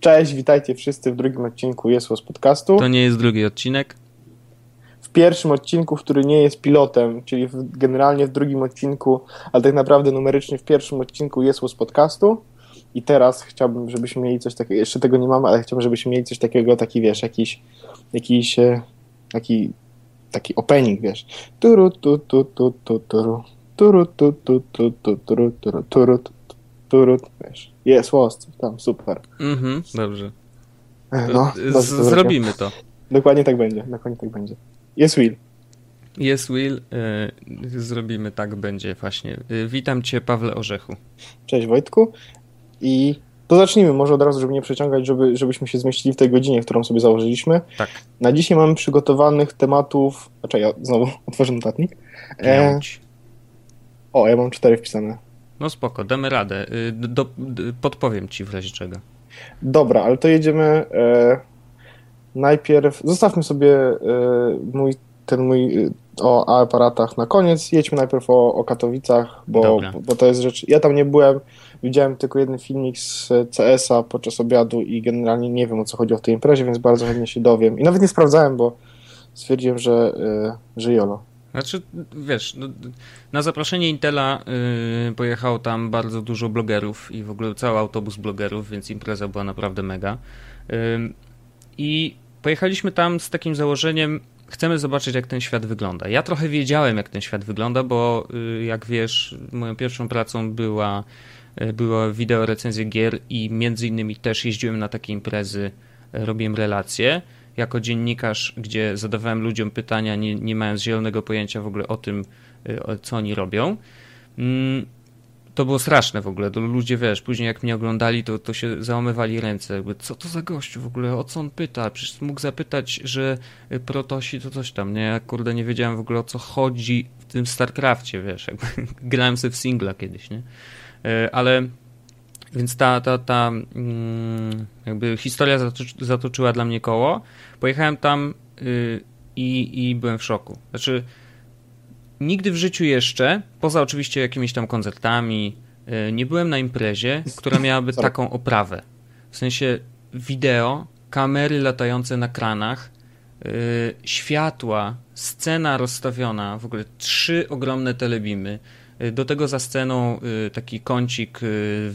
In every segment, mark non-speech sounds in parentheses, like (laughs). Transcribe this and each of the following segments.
Cześć, witajcie wszyscy w drugim odcinku Jest z podcastu. To nie jest drugi odcinek. W pierwszym odcinku, który nie jest pilotem, czyli w, generalnie w drugim odcinku, ale tak naprawdę numerycznie w pierwszym odcinku Jest z podcastu. I teraz chciałbym, żebyśmy mieli coś takiego, jeszcze tego nie mamy, ale chciałbym, żebyśmy mieli coś takiego, taki wiesz, jakiś, jakiś taki, taki opening, wiesz. Turu, tu, tu, tu, tu, turu. Turu, tu, tu, tu, tu, turu, turu, turu, turu, wiesz. Jest łost, tam, super. Mhm, dobrze. No, Z zrobimy to. Dokładnie tak będzie, dokładnie tak będzie. Jest Will. Jest Will, yy, zrobimy tak będzie właśnie. Yy, witam cię Pawle Orzechu. Cześć Wojtku. I to zacznijmy może od razu, żeby nie przeciągać, żeby, żebyśmy się zmieścili w tej godzinie, którą sobie założyliśmy. Tak. Na dzisiaj mamy przygotowanych tematów. Znaczy, ja znowu (laughs) otworzę notatnik. E... O, ja mam cztery wpisane. No spoko, damy radę. Do, do, podpowiem ci w razie czego. Dobra, ale to jedziemy. E, najpierw zostawmy sobie e, mój, ten mój e, o aparatach na koniec. Jedźmy najpierw o, o Katowicach, bo, bo to jest rzecz. Ja tam nie byłem. Widziałem tylko jeden filmik z CS-a podczas obiadu i generalnie nie wiem o co chodzi o tej imprezie, więc bardzo chętnie się dowiem. I nawet nie sprawdzałem, bo stwierdziłem, że, yy, że jolo. Znaczy, wiesz, no, na zaproszenie Intela yy, pojechało tam bardzo dużo blogerów i w ogóle cały autobus blogerów, więc impreza była naprawdę mega. Yy, I pojechaliśmy tam z takim założeniem, chcemy zobaczyć, jak ten świat wygląda. Ja trochę wiedziałem, jak ten świat wygląda, bo yy, jak wiesz, moją pierwszą pracą była E, była wideo recenzja gier i między innymi też jeździłem na takie imprezy, robiłem relacje jako dziennikarz, gdzie zadawałem ludziom pytania, nie, nie mając zielonego pojęcia w ogóle o tym, e, co oni robią. Mm, to było straszne w ogóle. Ludzie, wiesz, później jak mnie oglądali, to, to się załamywali ręce. Jakby, co to za gościu w ogóle? O co on pyta? Przecież mógł zapytać, że protosi to coś tam, nie? Ja kurde nie wiedziałem w ogóle o co chodzi w tym StarCraftie, wiesz. Jakby, (laughs) grałem sobie w singla kiedyś, nie? E, ale więc ta, ta, ta mm, jakby historia zatoczyła dla mnie koło. Pojechałem tam y, i, i byłem w szoku. Znaczy, nigdy w życiu jeszcze, poza oczywiście jakimiś tam koncertami, y, nie byłem na imprezie, która miałaby (laughs) taką oprawę. W sensie wideo, kamery latające na kranach, y, światła, scena rozstawiona, w ogóle trzy ogromne telebimy, do tego za sceną y, taki kącik y,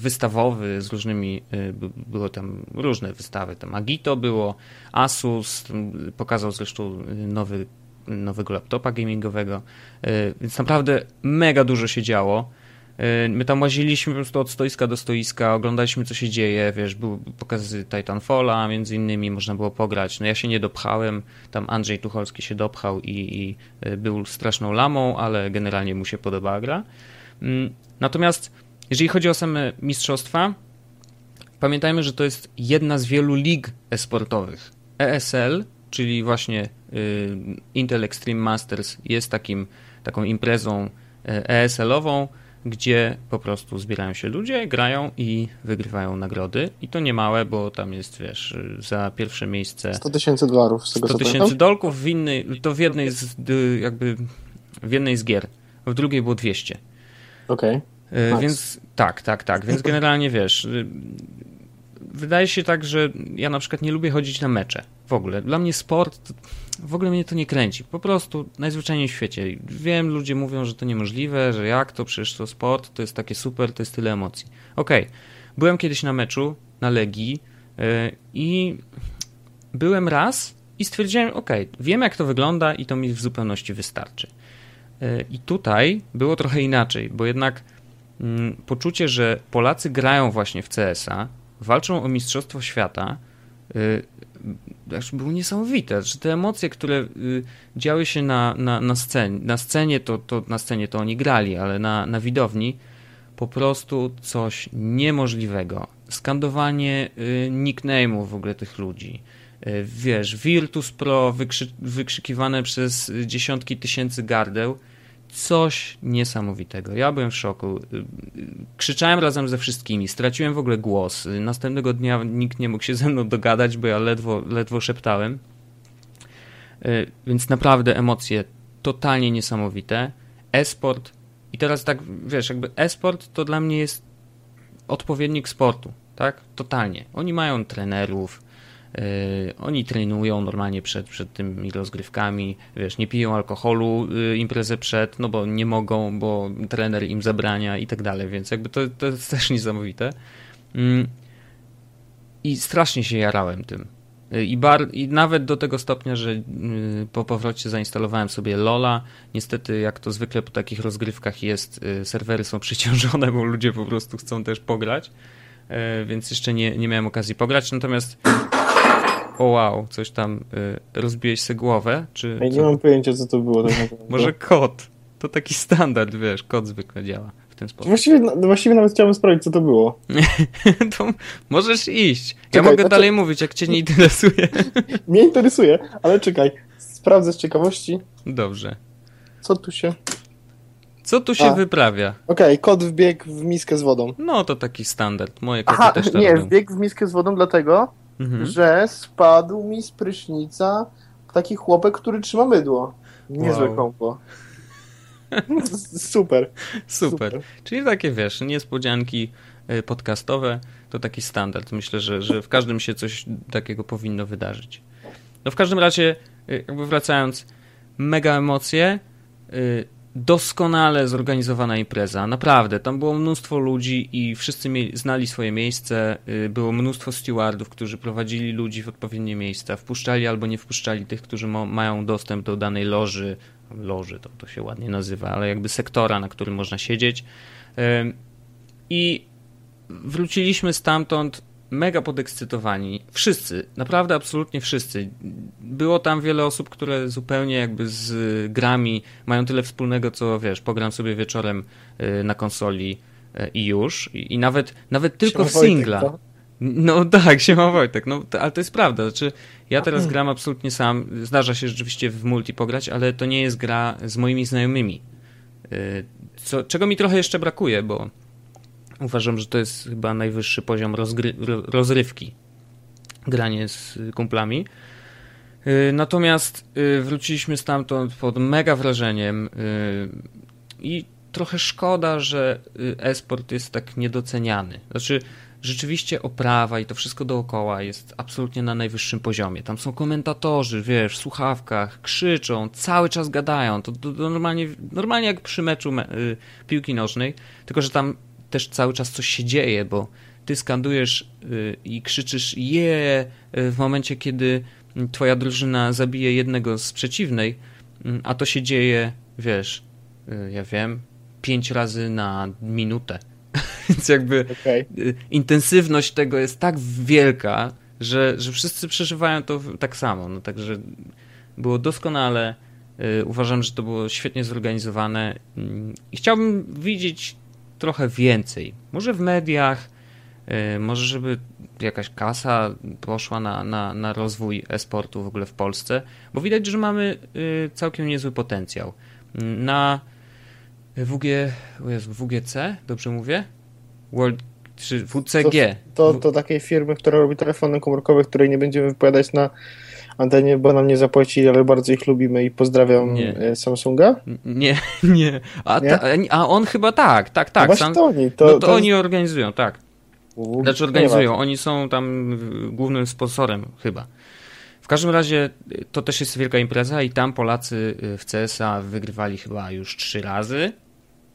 wystawowy z różnymi, y, było tam różne wystawy, tam Agito było, Asus, pokazał zresztą nowy, nowego laptopa gamingowego, więc naprawdę mega dużo się działo. Y, my tam łaziliśmy po prostu od stoiska do stoiska, oglądaliśmy co się dzieje, wiesz, były pokazy Titanfalla między innymi, można było pograć. No ja się nie dopchałem, tam Andrzej Tucholski się dopchał i, i y, był straszną lamą, ale generalnie mu się podobała gra. Mm, natomiast jeżeli chodzi o same mistrzostwa, pamiętajmy, że to jest jedna z wielu lig esportowych. ESL, czyli właśnie y, Intel Extreme Masters jest takim, taką imprezą ESL-ową, gdzie po prostu zbierają się ludzie, grają i wygrywają nagrody. I to nie małe, bo tam jest, wiesz, za pierwsze miejsce 100 tysięcy dolarów. Z tego 100 tysięcy dolków, w innej, to w jednej z, jakby, w jednej z gier. W drugiej było 200. Okej. Okay. Nice. Więc tak, tak, tak. Więc generalnie wiesz, wydaje się tak, że ja na przykład nie lubię chodzić na mecze. W ogóle. Dla mnie sport, w ogóle mnie to nie kręci. Po prostu najzwyczajniej w świecie. Wiem, ludzie mówią, że to niemożliwe, że jak to, przecież to sport, to jest takie super, to jest tyle emocji. Okej, okay. byłem kiedyś na meczu, na Legii yy, i byłem raz i stwierdziłem, ok, wiem jak to wygląda i to mi w zupełności wystarczy. Yy, I tutaj było trochę inaczej, bo jednak yy, poczucie, że Polacy grają właśnie w CS-a, walczą o Mistrzostwo Świata, yy, było niesamowite. Że te emocje, które yy, działy się na, na, na scenie, na scenie to, to, na scenie to oni grali, ale na, na widowni po prostu coś niemożliwego. Skandowanie yy, nickname'ów w ogóle tych ludzi. Wiesz, Virtus Pro wykrzy, wykrzykiwane przez dziesiątki tysięcy gardeł coś niesamowitego. Ja byłem w szoku. Krzyczałem razem ze wszystkimi, straciłem w ogóle głos. Następnego dnia nikt nie mógł się ze mną dogadać, bo ja ledwo, ledwo szeptałem. E, więc naprawdę emocje totalnie niesamowite. E-sport i teraz tak, wiesz, jakby e-sport to dla mnie jest odpowiednik sportu. tak? Totalnie. Oni mają trenerów, oni trenują normalnie przed, przed tymi rozgrywkami, wiesz, nie piją alkoholu yy, imprezę przed, no bo nie mogą, bo trener im zabrania i tak dalej, więc jakby to, to jest też niesamowite. Yy. I strasznie się jarałem tym. I, bar, I nawet do tego stopnia, że y, po powrocie zainstalowałem sobie Lola. Niestety, jak to zwykle po takich rozgrywkach jest, y, serwery są (laughs) przeciążone, bo ludzie po prostu chcą też pograć. Y, więc jeszcze nie, nie miałem okazji pograć. Natomiast. O wow, coś tam. Rozbiłeś sobie głowę? Czy, ja nie mam pojęcia, co to było. Tak (laughs) Może kot. To taki standard, wiesz, kot zwykle działa ten sposób. Właściwie, no, właściwie nawet chciałbym sprawdzić, co to było. (laughs) to możesz iść. Ja czekaj, mogę znaczy... dalej mówić, jak cię nie interesuje. (laughs) Mnie interesuje, ale czekaj. Sprawdzę z ciekawości. Dobrze. Co tu się... Co tu się A. wyprawia? Okej, okay, kot wbiegł w miskę z wodą. No to taki standard. Moje koty Aha, też to nie, robią. wbiegł w miskę z wodą dlatego, mhm. że spadł mi z prysznica taki chłopek, który trzyma mydło. Niezłe wow. kompo. (laughs) Super. Super. Super. Czyli takie, wiesz, niespodzianki e, podcastowe to taki standard. Myślę, że, że w każdym się coś takiego powinno wydarzyć. No w każdym razie, e, jakby wracając, mega emocje, e, doskonale zorganizowana impreza. Naprawdę, tam było mnóstwo ludzi i wszyscy mieli, znali swoje miejsce. Było mnóstwo stewardów, którzy prowadzili ludzi w odpowiednie miejsca, wpuszczali albo nie wpuszczali tych, którzy mają dostęp do danej loży loży, to, to się ładnie nazywa, ale jakby sektora, na którym można siedzieć. I wróciliśmy stamtąd mega podekscytowani. Wszyscy, naprawdę absolutnie wszyscy. Było tam wiele osób, które zupełnie jakby z grami mają tyle wspólnego, co wiesz, pogram sobie wieczorem y, na konsoli y, i już. I, nawet, nawet tylko w singla. Wojtek, no tak, siema Wojtek, no ale to jest prawda, znaczy ja teraz gram absolutnie sam, zdarza się rzeczywiście w multi pograć, ale to nie jest gra z moimi znajomymi, y, co, czego mi trochę jeszcze brakuje, bo uważam, że to jest chyba najwyższy poziom rozrywki, granie z kumplami. Y, natomiast y, wróciliśmy stamtąd pod mega wrażeniem i trochę szkoda, że e-sport jest tak niedoceniany. Znaczy, rzeczywiście oprawa i to wszystko dookoła jest absolutnie na najwyższym poziomie. Tam są komentatorzy, wiesz, w słuchawkach, krzyczą, cały czas gadają. To, to, to normalnie, normalnie jak przy meczu me, y, piłki nożnej, tylko że tam też cały czas coś się dzieje, bo ty skandujesz y, i krzyczysz je w momencie, kiedy twoja drużyna zabije jednego z przeciwnej, y, a to się dzieje, wiesz, y, ja wiem, pięć razy na minutę (laughs) Więc jakby okay. intensywność tego jest tak wielka, że, że wszyscy przeżywają to tak samo. No, także było doskonale. Y, uważam, że to było świetnie zorganizowane mm, i chciałbym widzieć trochę więcej. Może w mediach, y, może żeby jakaś kasa poszła na, na, na rozwój e-sportu w ogóle w Polsce, bo widać, że mamy y, całkiem niezły potencjał. Na WG, WGC, dobrze mówię? World czy WCG. To, to, to takiej firmy, która robi telefony komórkowe, której nie będziemy wypowiadać na antenie, bo nam nie zapłacili, ale bardzo ich lubimy i pozdrawiam nie. E, Samsunga. Nie, (laughs) nie. A, nie? Ta, a on chyba tak, tak, tak. No Sam, to oni. To, no to, to oni organizują, tak. Znaczy organizują, oni są tam głównym sponsorem chyba. W każdym razie y, to też jest wielka impreza i tam Polacy y, w CSA wygrywali chyba już trzy razy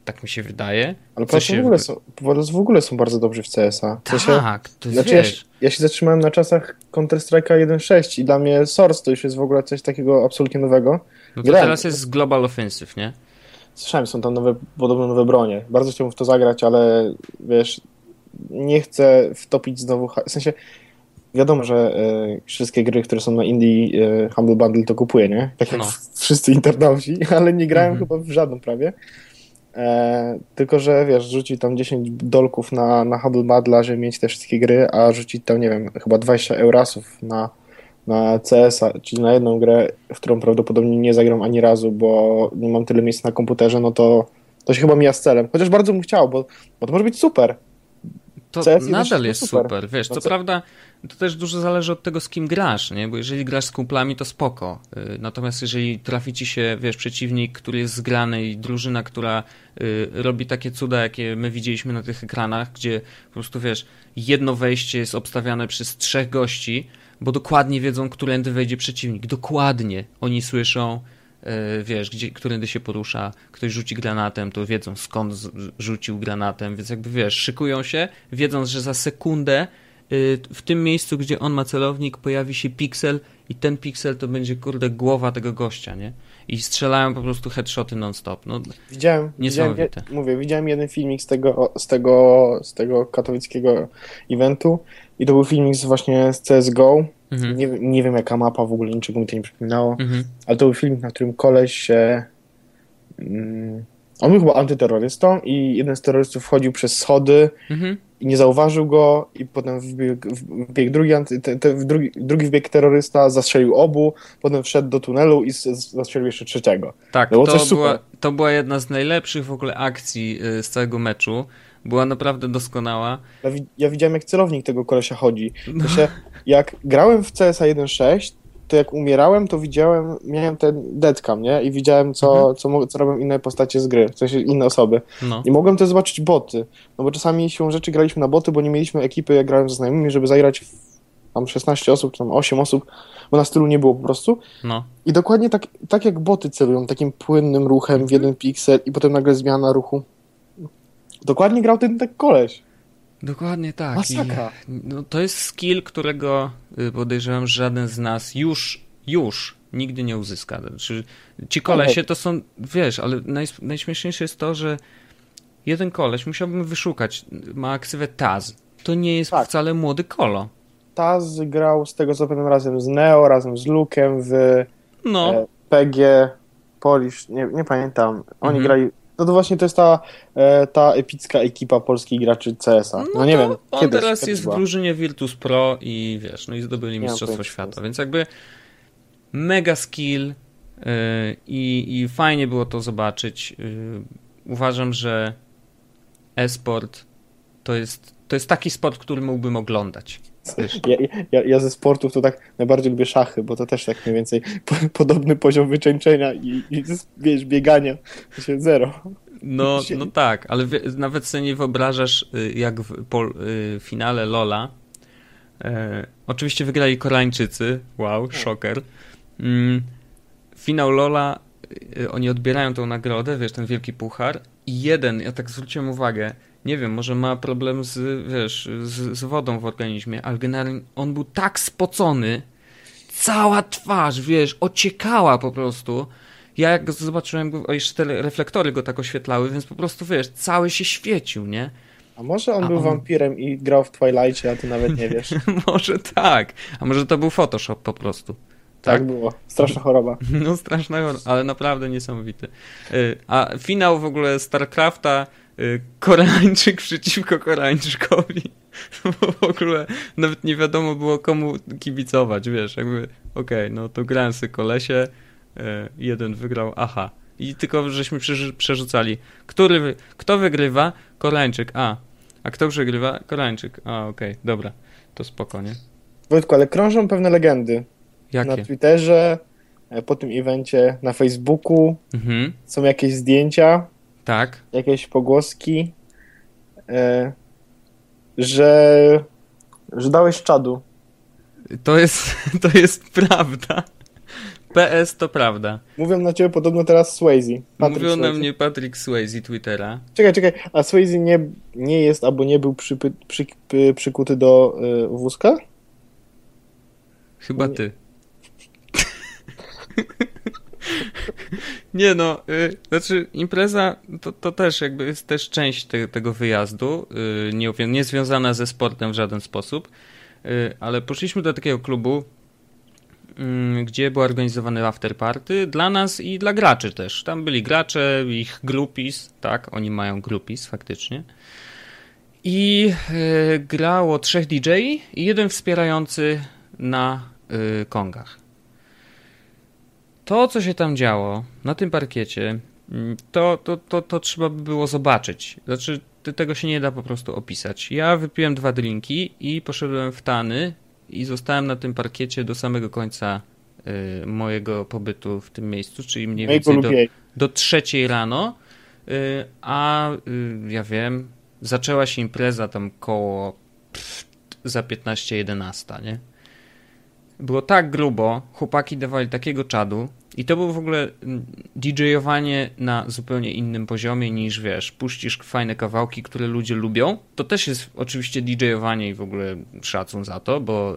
tak mi się wydaje. Ale Polacy, się... w, ogóle są, Polacy w ogóle są bardzo dobrzy w CSa. W sensie, tak, to znaczy ja, ja, się zatrzymałem na czasach Counter-Strike'a 1.6 i dla mnie Source to już jest w ogóle coś takiego absolutnie nowego. No to Grałem. teraz jest Global Offensive, nie? Słyszałem, są tam nowe, podobno nowe bronie. Bardzo chciałbym w to zagrać, ale wiesz, nie chcę wtopić znowu... W sensie, wiadomo, że y, wszystkie gry, które są na Indie y, Humble Bundle to kupuję, nie? Tak jak no. wszyscy internauci, (laughs) ale nie grałem mm -hmm. chyba w żadną prawie. E, tylko, że wiesz, rzucić tam 10 dolków na, na Badla, żeby mieć te wszystkie gry, a rzucić tam, nie wiem, chyba 20 eurasów na, na CS, czyli na jedną grę, w którą prawdopodobnie nie zagram ani razu, bo nie mam tyle miejsca na komputerze, no to, to się chyba mija z celem. Chociaż bardzo bym chciał, bo, bo to może być super. To CS nadal jest super. super. Wiesz, No co co- prawda to też dużo zależy od tego, z kim grasz, nie? Bo jeżeli grasz z kumplami, to spoko. Y, Natomiast jeżeli trafi ci się, wiesz, przeciwnik, który jest zgrany i drużyna, która y, robi takie cuda, jakie my widzieliśmy na tych ekranach, gdzie po prostu, wiesz, jedno wejście jest obstawiane przez trzech gości, bo dokładnie wiedzą, którędy wejdzie przeciwnik. Dokładnie. Oni słyszą, wiesz, gdzie, którędy się porusza, ktoś rzuci granatem, to wiedzą skąd rzucił granatem, więc jakby wiesz, szykują się, wiedząc, że za sekundę y, w tym miejscu, gdzie on ma celownik, pojawi się piksel i ten piksel to będzie, kurde, głowa tego gościa, nie? I strzelają po prostu headshoty non-stop. No, Widziałem, widziałem, Niesamowite. mówię, widziałem jeden filmik z tego, z tego, z tego katowickiego eventu i to był filmik z właśnie z CSGO. Mhm, Nie, nie wiem jaka mapa, w ogóle niczego mi to nie przypominało, mhm, ale to był filmik, na którym koleś się... Mm, on był chyba antyterrorystą i jeden z terrorystów wchodził przez schody mhm. i nie zauważył go i potem wbiegł, wbiegł drugi, anty, te, te, drugi, drugi wbiegł terrorysta, zastrzelił obu, potem wszedł do tunelu i zastrzelił jeszcze trzeciego. Tak, Było to była, to była jedna z najlepszych w ogóle akcji y, z całego meczu. Była naprawdę doskonała. Ja, ja widziałem, jak celownik tego kolesia chodzi. No. Się, jak grałem w CSa 1.6, to jak umierałem, to widziałem, miałem ten deadcam, nie? I widziałem, co, Mhm. co, co robią inne postacie z gry, w sensie inne osoby. No. I mogłem też zobaczyć boty. No bo czasami siłą rzeczy graliśmy na boty, bo nie mieliśmy ekipy, jak grałem ze znajomymi, żeby zagrać w tam 16 osób, czy tam 8 osób, bo na stylu nie było po prostu. no. I dokładnie tak, tak jak boty celują, takim płynnym ruchem Mhm. w jeden piksel i potem nagle zmiana ruchu. Dokładnie grał ten tak koleś. Dokładnie tak. Masakra. I, no, to jest skill, którego y, podejrzewam, że żaden z nas już, już nigdy nie uzyska. Znaczy, ci kolesie to są, wiesz, ale naj, najśmieszniejsze jest to, że jeden koleś, musiałbym wyszukać, ma ksywę Taz. To nie jest Tak. wcale młody kolo. Taz grał z tego co pamiętam razem z Neo, razem z Luke'em w No, e, PG, Polish, nie, nie pamiętam. Oni Mhm. grali. No to właśnie to jest ta, e, ta epicka ekipa polskich graczy CS-a. No, nie to wiem, On kiedy teraz kiedy jest w była. drużynie Virtus Pro i wiesz, no i zdobyli Mistrzostwo Świata, więc jakby mega skill yy, i, i fajnie było to zobaczyć. Yy, uważam, że e-sport to jest, to jest taki sport, który mógłbym oglądać. Ja, ja, ja ze sportów to tak najbardziej lubię szachy, bo to też tak mniej więcej po, podobny poziom wycieńczenia i, i wiesz, biegania. To się zero. No, no tak, ale nawet sobie nie wyobrażasz, y, jak w po, y, finale Lola. E, oczywiście wygrali Koreańczycy. Wow, szoker. Mm, finał Lola, oni odbierają tą nagrodę, wiesz, ten wielki puchar. I jeden, ja tak zwróciłem uwagę, nie wiem, może ma problem z, wiesz, z, z wodą w organizmie, ale generalnie on był tak spocony, cała twarz, wiesz, ociekała po prostu. Ja jak go zobaczyłem, o jeszcze te reflektory go tak oświetlały, więc po prostu, wiesz, cały się świecił, nie? A może on A był on- wampirem i grał w Twilightie, a ty nawet nie wiesz. (laughs) może tak, a może to był Photoshop po prostu. Tak, Tak? było. Straszna choroba. (laughs) No straszna, chor- ale naprawdę niesamowity. A finał w ogóle StarCrafta, Koreańczyk przeciwko Koreańczykowi. (laughs) Bo w ogóle nawet nie wiadomo było komu kibicować, wiesz, jakby okej, no to grałem sobie kolesie, y, jeden wygrał, aha. I tylko żeśmy przerzucali. Który, kto wygrywa? Koreańczyk, a. A kto przegrywa? Koreańczyk. A, okej, dobra. To spoko, nie? Wojtku, ale krążą pewne legendy. Na Jakie? Twitterze, e, po tym evencie, na Facebooku. Mhm, Są jakieś zdjęcia, tak. jakieś pogłoski, e, że, że dałeś czadu. To jest, (laughs) to jest prawda. PS to prawda. Mówią na ciebie podobno teraz Swayze. Patrick Mówił na Swayze. mnie Patrick Swayze Twittera. Czekaj, czekaj, a Swayze nie, nie jest albo nie był przypy, przy, py, przykuty do y, wózka? Chyba Nie. ty. (laughs) (laughs) Nie no, y, znaczy impreza to, to też jakby jest też część te, tego wyjazdu, y, nie, nie związana ze sportem w żaden sposób, y, ale poszliśmy do takiego klubu, y, gdzie był organizowany after party dla nas i dla graczy też. Tam byli gracze, ich groupies, tak, oni mają groupies faktycznie. I y, grało trzech DJ i jeden wspierający na y, kongach. To, co się tam działo na tym parkiecie, mm, to, to, to, to trzeba by było zobaczyć. Znaczy, tego się nie da po prostu opisać. Ja wypiłem dwa drinki i poszedłem w tany i zostałem na tym parkiecie do samego końca y, mojego pobytu w tym miejscu, czyli mniej więcej do, do trzeciej rano, y, a y, ja wiem, zaczęła się impreza tam koło pff, za 15-11, nie? Było tak grubo, chłopaki dawali takiego czadu i to było w ogóle mm, DJ-owanie na zupełnie innym poziomie niż, wiesz, puścisz fajne kawałki, które ludzie lubią. To też jest oczywiście DJ-owanie i w ogóle szacun za to, bo y,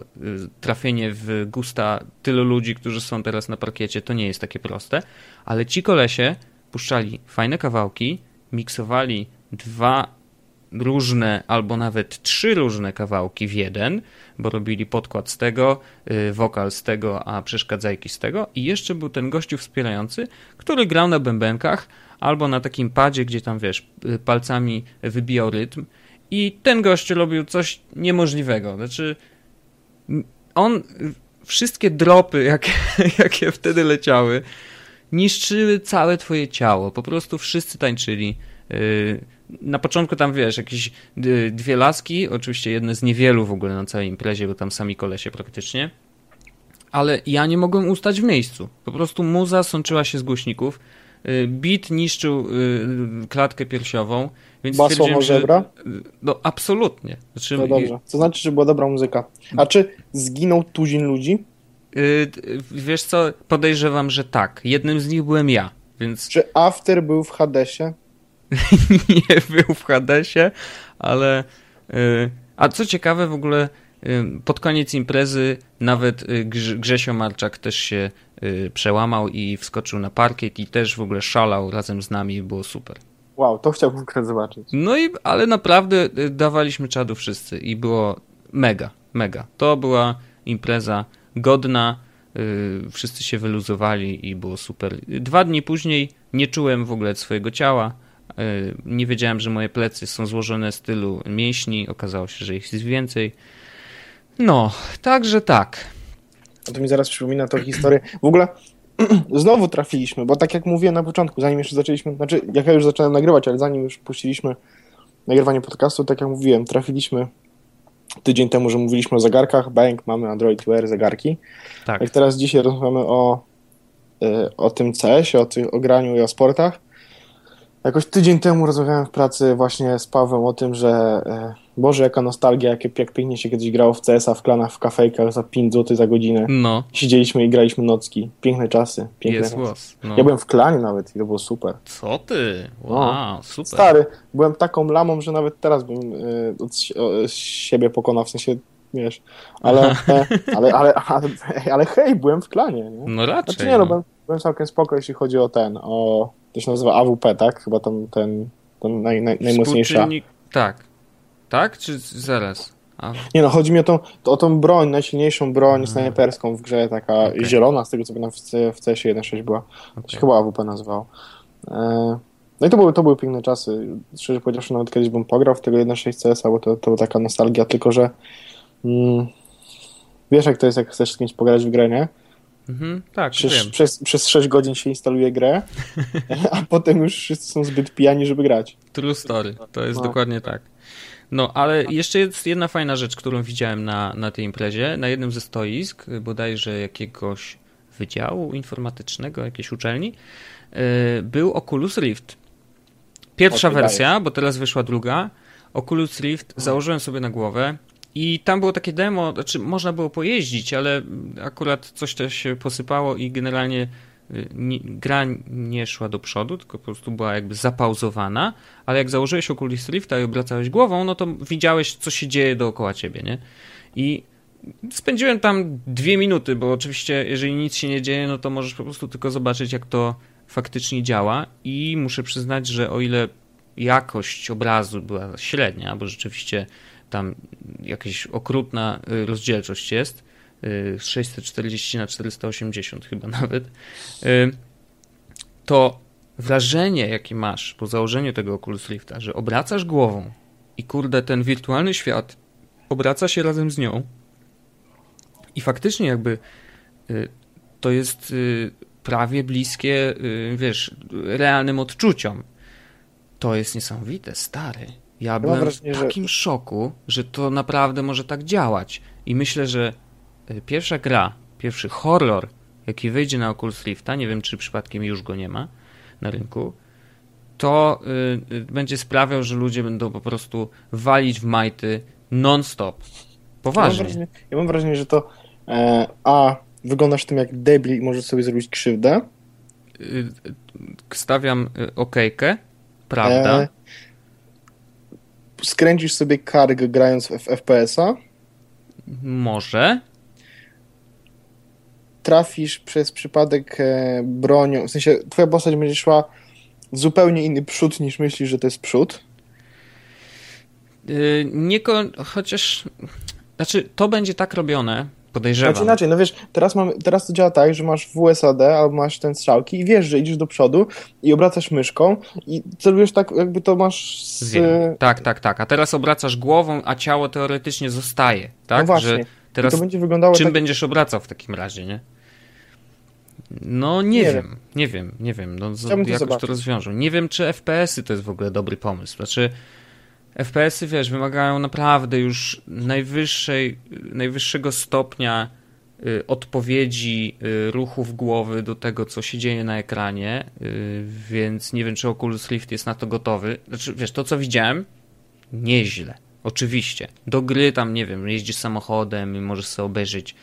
trafienie w gusta tylu ludzi, którzy są teraz na parkiecie, to nie jest takie proste. Ale ci kolesie puszczali fajne kawałki, miksowali dwa różne albo nawet trzy różne kawałki w jeden, bo robili podkład z tego, y, wokal z tego, a przeszkadzajki z tego. I jeszcze był ten gościu wspierający, który grał na bębenkach albo na takim padzie, gdzie tam wiesz, y, palcami wybijał rytm. I ten gościu robił coś niemożliwego, znaczy on wszystkie dropy, jakie, (laughs) jakie wtedy leciały, niszczyły całe twoje ciało, po prostu wszyscy tańczyli y, na początku tam wiesz, jakieś dwie laski, oczywiście jedne z niewielu w ogóle na całej imprezie, bo tam sami kolesie praktycznie. Ale ja nie mogłem ustać w miejscu. Po prostu muza sączyła się z głośników. Y, beat niszczył y, klatkę piersiową. Więc Basło żebra? No absolutnie. Znaczy, no dobrze. To znaczy, że była dobra muzyka. A czy zginął tuzin ludzi? Y, wiesz co, podejrzewam, że tak. Jednym z nich byłem ja, więc... Czy After był w Hadesie? (laughs) nie był w Hadesie, ale. Y, a co ciekawe, w ogóle y, pod koniec imprezy nawet y, Grzesio Marczak też się przełamał i wskoczył na parkiet i też w ogóle szalał razem z nami, było super. Wow, to chciałbym akurat zobaczyć. No i, ale naprawdę dawaliśmy czadu wszyscy i było mega, mega. To była impreza godna, wszyscy się wyluzowali i było super. Dwa dni później nie czułem w ogóle swojego ciała, nie wiedziałem, że moje plecy są złożone z tylu mięśni. Okazało się, że ich jest więcej. No, także tak. A to mi zaraz przypomina tą historię. W ogóle (clears throat) znowu trafiliśmy, bo tak jak mówiłem na początku, zanim jeszcze zaczęliśmy, znaczy jak ja już zacząłem nagrywać, ale zanim już puściliśmy nagrywanie podcastu, tak jak mówiłem, trafiliśmy tydzień temu, że mówiliśmy o zegarkach, bank, mamy Android Wear zegarki. Tak. Jak teraz dzisiaj rozmawiamy o, e, o tym CS-ie, o, o graniu i o sportach, Jakoś tydzień temu rozmawiałem w pracy właśnie z Pawłem o tym, że e, Boże, jaka nostalgia, jakie jak pięknie się kiedyś grało w CS-a w klanach, w kafejkach za 5 zł za godzinę. No. Siedzieliśmy i graliśmy nocki. Piękne czasy. Piękne Jest czasy. No. Ja byłem w klanie nawet i to było super. Co ty? No. Wow, no. super. Stary, byłem taką lamą, że nawet teraz bym y, od, od siebie pokonał, w sensie wiesz, ale, ale, (laughs) ale, ale, ale, ale hej, byłem w klanie. Nie? No raczej. Znaczy nie, no, no byłem, byłem całkiem spoko, jeśli chodzi o ten, o to się nazywa AWP, tak? Chyba tam ten, ten naj, naj, najmocniejsza. Tak. Tak? Czy zaraz? A... Nie no, chodzi mi o tą, o tą broń, najsilniejszą broń snajperską w grze, taka okay. zielona, z tego co pamiętam w CS 1.6 była. Okay. To się chyba AWP nazywał. E... No i to były, to były piękne czasy. Szczerze powiedziawszy, nawet kiedyś bym pograł w tego 1.6 CS, bo to, to była taka nostalgia, tylko że mm, wiesz jak to jest, jak chcesz z kimś pograć w grę, nie? Mhm, tak, przez, wiem. Przez, przez 6 godzin się instaluje grę, (laughs) a potem już wszyscy są zbyt pijani, żeby grać. True story, to jest no. dokładnie tak. No, ale jeszcze jest jedna fajna rzecz, którą widziałem na, na tej imprezie, na jednym ze stoisk, bodajże jakiegoś wydziału informatycznego, jakiejś uczelni, yy, był Oculus Rift. Pierwsza wersja, bo teraz wyszła druga. Oculus Rift założyłem sobie na głowę i tam było takie demo, znaczy można było pojeździć, ale akurat coś też się posypało i generalnie y, nie, gra nie szła do przodu, tylko po prostu była jakby zapauzowana, ale jak założyłeś Oculus Rifta i obracałeś głową, no to widziałeś, co się dzieje dookoła ciebie, nie? I spędziłem tam dwie minuty, bo oczywiście jeżeli nic się nie dzieje, no to możesz po prostu tylko zobaczyć, jak to faktycznie działa i muszę przyznać, że o ile jakość obrazu była średnia, bo rzeczywiście tam jakaś okrutna y, rozdzielczość jest, 640 y, na 480 chyba (laughs) nawet, y, to wrażenie, jakie masz po założeniu tego Oculus Rifta, że obracasz głową i kurde, ten wirtualny świat obraca się razem z nią i faktycznie jakby to jest prawie bliskie, wiesz, realnym odczuciom. To jest niesamowite, stary. Ja byłem wrażenie, w takim że... szoku, że to naprawdę może tak działać. I myślę, że y, pierwsza gra, pierwszy horror, jaki wyjdzie na Oculus Rifta, nie wiem czy przypadkiem już go nie ma na rynku, to y, y, będzie sprawiał, że ludzie będą po prostu walić w majty non-stop. Poważnie. Ja mam wrażenie, ja mam wrażenie że to e, a wyglądasz tym jak debil i możesz sobie zrobić krzywdę. Stawiam okejkę, prawda? E, skręcisz sobie kark grając w FPS-a. Może. Trafisz przez przypadek e, bronią, w sensie twoja postać będzie szła w zupełnie inny przód niż myślisz, że to jest przód. Yy, nie, chociaż, znaczy to będzie tak robione, podejrzewam. Znaczy inaczej, no wiesz, teraz, mamy, teraz to działa tak, że masz WSAD albo masz ten strzałki i wiesz, że idziesz do przodu i obracasz myszką i celujesz tak, jakby to masz z... Tak, tak, tak. A teraz obracasz głową, a ciało teoretycznie zostaje, tak? No właśnie. Że teraz I to będzie wyglądało czym tak... będziesz obracał w takim razie, nie? No nie, nie wiem, wiem, nie wiem, nie wiem. No, z, jakoś to, to rozwiążą. Nie wiem, czy FPS-y to jest w ogóle dobry pomysł. Znaczy, FPS-y, wiesz, wymagają naprawdę już najwyższej, najwyższego stopnia y, odpowiedzi y, ruchów głowy do tego, co się dzieje na ekranie, y, więc nie wiem, czy Oculus Rift jest na to gotowy. Znaczy, wiesz, to co widziałem, nieźle. Oczywiście. Do gry tam, nie wiem, jeździsz samochodem i możesz sobie obejrzeć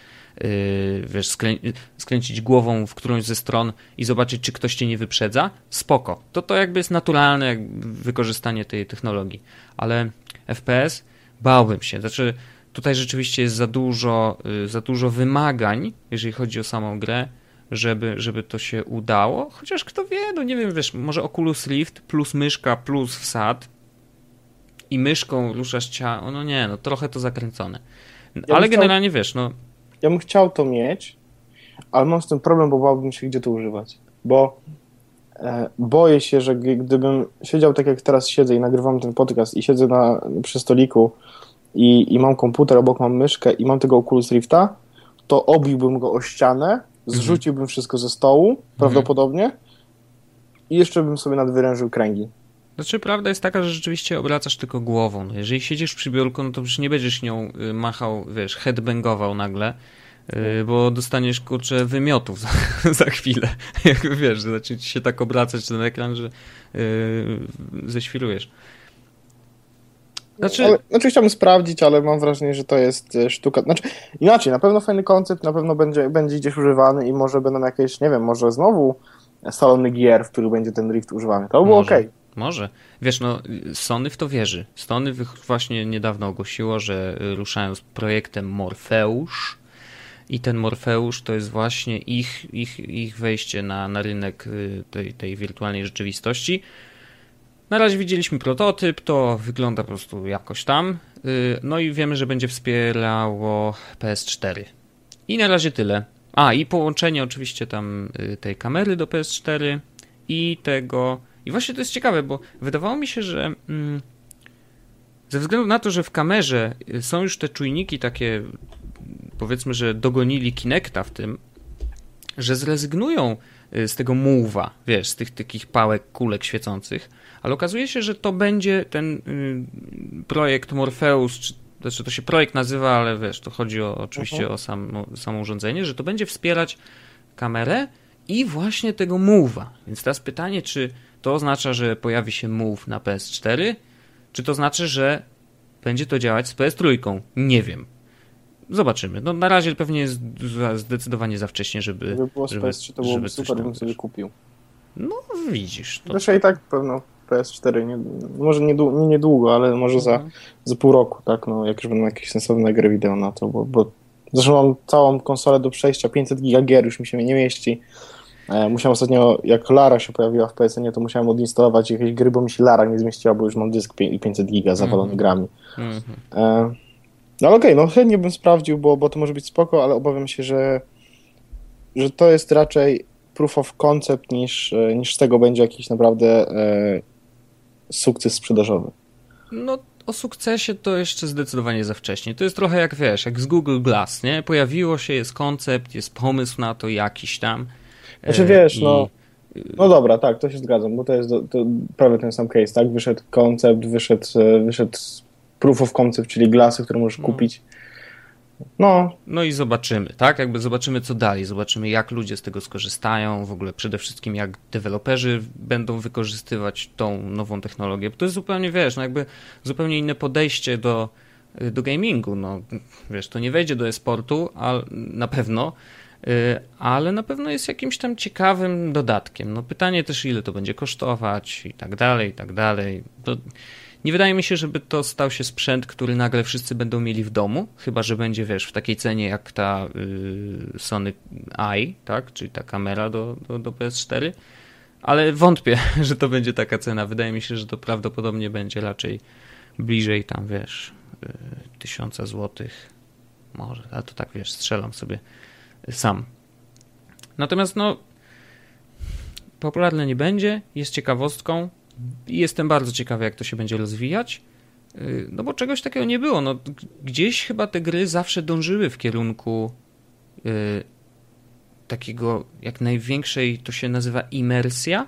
wiesz, skrę skręcić głową w którąś ze stron i zobaczyć, czy ktoś cię nie wyprzedza, spoko. To to jakby jest naturalne wykorzystanie tej technologii. Ale FPS bałbym się. Znaczy, tutaj rzeczywiście jest za dużo, yy, za dużo wymagań, jeżeli chodzi o samą grę, żeby, żeby to się udało. Chociaż kto wie, no nie wiem, wiesz, może Oculus Rift plus myszka plus wsad i myszką ruszasz ciało, no nie, no trochę to zakręcone. Ja Ale generalnie wiesz, no ja bym chciał to mieć, ale mam z tym problem, bo bałbym się, gdzie to używać. Bo e, boję się, że gdybym siedział tak jak teraz siedzę i nagrywam ten podcast i siedzę na, przy stoliku i, i mam komputer, obok mam myszkę i mam tego Oculus Rifta, to obiłbym go o ścianę, mhm. zrzuciłbym wszystko ze stołu, mhm. prawdopodobnie, i jeszcze bym sobie nadwyrężył kręgi. Znaczy, prawda jest taka, że rzeczywiście obracasz tylko głową. No, jeżeli siedzisz przy biurku, no to już nie będziesz nią y, machał, wiesz, headbangował nagle, y, bo dostaniesz, kurczę, wymiotów (laughs) za, za chwilę. (laughs) Jak wiesz, zacznie ci się tak obracać ten ekran, że yy, ześwirujesz. Znaczy... Ale, znaczy chciałbym sprawdzić, ale mam wrażenie, że to jest e, sztuka. Znaczy, inaczej, na pewno fajny koncept, na pewno będzie, będzie gdzieś używany i może będą jakieś, nie wiem, może znowu salony gier, w których będzie ten drift używany. To by było ok. Może. Wiesz, no, Sony w to wierzy. Sony właśnie niedawno ogłosiło, że ruszają z projektem Morfeusz i ten Morfeusz to jest właśnie ich, ich, ich wejście na, na rynek y, tej, tej wirtualnej rzeczywistości. Na razie widzieliśmy prototyp, to wygląda po prostu jakoś tam. Y, no i wiemy, że będzie wspierało PS4. I na razie tyle. A, i połączenie oczywiście tam y, tej kamery do PS4 i tego i właśnie to jest ciekawe, bo wydawało mi się, że mm, ze względu na to, że w kamerze są już te czujniki takie, powiedzmy, że dogonili Kinecta w tym, że zrezygnują y, z tego move'a, wiesz, z tych takich pałek, kulek świecących, ale okazuje się, że to będzie ten y, projekt Morpheus, czy znaczy to się projekt nazywa, ale wiesz, to chodzi o, oczywiście uh -huh. o sam, samo urządzenie, że to będzie wspierać kamerę i właśnie tego move'a. Więc teraz pytanie, czy to oznacza, że pojawi się Move na PS4, czy to znaczy, że będzie to działać z PS3? Nie wiem. Zobaczymy. No, na razie pewnie jest zdecydowanie za wcześnie, żeby. Gdyby było z żeby, PS3, to byłoby super, bym sobie kupił. No, widzisz. To... Zresztą i tak pewno PS4, nie, może nie, nie niedługo, ale może za, mhm. za pół roku, tak? No, jak już będą jakieś sensowne gry wideo na to, bo, bo zresztą mam całą konsolę do przejścia, 500 giga gier już mi się nie mieści. E, musiałem ostatnio, jak Lara się pojawiła w PSN, to musiałem odinstalować jakieś gry, bo mi się Lara nie zmieściła, bo już mam dysk 500 giga zawalony mm -hmm. grami. Mm -hmm. No ale okej, okay, no chętnie bym sprawdził, bo, bo to może być spoko, ale obawiam się, że, że to jest raczej proof of concept niż, e, niż z tego będzie jakiś naprawdę e, sukces sprzedażowy. No o sukcesie to jeszcze zdecydowanie za wcześnie. To jest trochę jak wiesz, jak z Google Glass, nie? Pojawiło się, jest koncept, jest pomysł na to jakiś tam znaczy wiesz, no... No dobra, tak, to się zgadzam, bo to jest to prawie ten sam case, tak? Wyszedł koncept, wyszedł, wyszedł proof of concept, czyli glasy, które możesz no. kupić. No. No i zobaczymy, tak? Jakby zobaczymy, co dalej. Zobaczymy, jak ludzie z tego skorzystają, w ogóle przede wszystkim, jak deweloperzy będą wykorzystywać tą nową technologię. Bo to jest zupełnie, wiesz, no jakby zupełnie inne podejście do, do gamingu. No, wiesz, to nie wejdzie do e-sportu, ale na pewno, y, ale na pewno jest jakimś tam ciekawym dodatkiem. No pytanie też, ile to będzie kosztować i tak dalej, i tak dalej. To nie wydaje mi się, żeby to stał się sprzęt, który nagle wszyscy będą mieli w domu, chyba że będzie, wiesz, w takiej cenie jak ta y, Sony Eye, tak, czyli ta kamera do, do, do PS4, ale wątpię, (laughs) że to będzie taka cena. Wydaje mi się, że to prawdopodobnie będzie raczej bliżej tam, wiesz, y, tysiąca złotych, może, ale to tak, wiesz, strzelam sobie sam. Natomiast, no, popularne nie będzie, jest ciekawostką, Jestem bardzo ciekawy, jak to się będzie rozwijać. Y, no bo czegoś takiego nie było. No, gdzieś chyba te gry zawsze dążyły w kierunku y, takiego jak największej, to się nazywa imersja.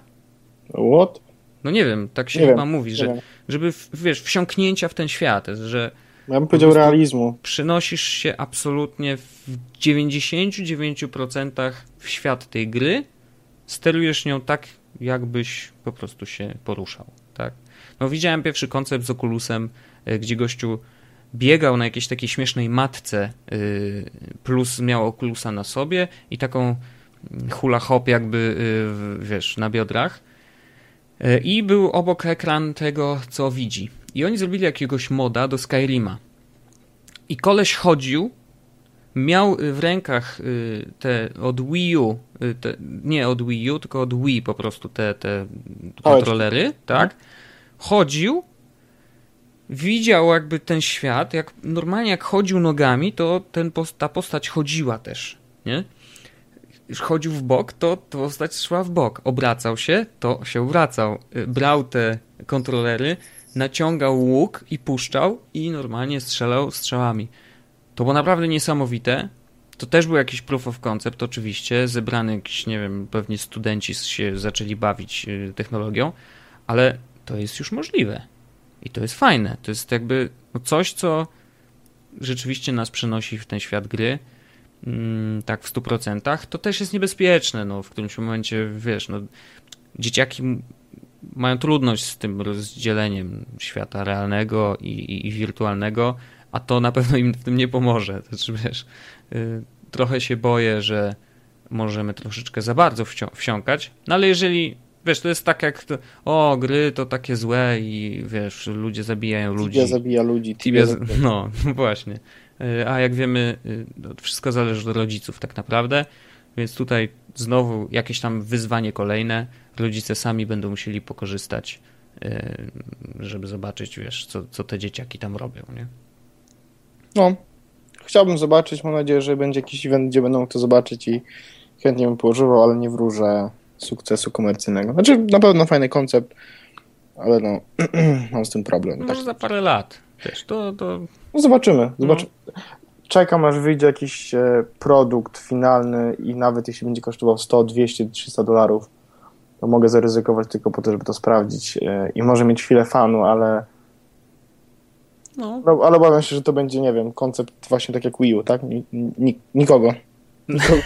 What? No nie wiem, tak się nie chyba wiem, mówi, że wiem. żeby, wiesz, wsiąknięcia w ten świat, że ja bym powiedział realizmu. Przynosisz się absolutnie w 99% w świat tej gry, sterujesz nią tak, jakbyś po prostu się poruszał, tak? No widziałem pierwszy koncept z Oculusem, e, gdzie gościu biegał na jakiejś takiej śmiesznej matce, e, plus miał Oculusa na sobie i taką hula hop jakby, e, wiesz, na biodrach. I był obok ekran tego, co widzi. I oni zrobili jakiegoś moda do Skyrima. I koleś chodził miał w rękach y, te od Wii U, y, te, nie od Wii U, tylko od Wii po prostu te, te kontrolery, tak? Chodził, widział jakby ten świat, jak normalnie jak chodził nogami, to ten, ta postać chodziła też, nie? Chodził w bok, to, to postać szła w bok. Obracał się, to się obracał. Y, brał te kontrolery, naciągał łuk i puszczał i normalnie strzelał strzałami. To było naprawdę niesamowite. To też był jakiś proof of concept, oczywiście. Zebrany jakiś, nie wiem, pewnie studenci się zaczęli bawić y, technologią, ale to jest już możliwe. I to jest fajne. To jest jakby no coś, co rzeczywiście nas przenosi w ten świat gry. Mm, tak w 100%. To też jest niebezpieczne. No, w którymś momencie, wiesz, no, dzieciaki mają trudność z tym rozdzieleniem świata realnego i, i, i wirtualnego a to na pewno im w tym nie pomoże. Znaczy, wiesz, y, trochę się boję, że możemy troszeczkę za bardzo wsiąkać, no ale jeżeli, wiesz, to jest tak jak, to, o, gry to takie złe i wiesz, ludzie zabijają ludzi. Tibia zabija ludzi. Tibia, Tibia (laughs) no, właśnie. Y, a jak wiemy, y, wszystko zależy od rodziców tak naprawdę, więc tutaj znowu jakieś tam wyzwanie kolejne. Rodzice sami będą musieli pokorzystać, żeby zobaczyć, wiesz, co, co te dzieciaki tam robią, nie? No, chciałbym zobaczyć. Mam nadzieję, że będzie jakiś event, gdzie będą to zobaczyć i chętnie bym położył, ale nie wróżę sukcesu komercyjnego. Znaczy, na pewno fajny koncept, ale no, (clears throat) mam z tym problem. Może tak. za parę lat. Wiesz, to, to... No zobaczymy. zobaczymy. No. Czekam, aż wyjdzie jakiś e, produkt finalny i nawet jeśli będzie kosztował 100, 200, 300 dolarów, to mogę zaryzykować tylko po to, żeby to sprawdzić e, i może mieć chwilę fanu, ale no. no. ale obawiam się, że to będzie, nie wiem, koncept właśnie tak jak Wii U, tak? nikogo. nikogo.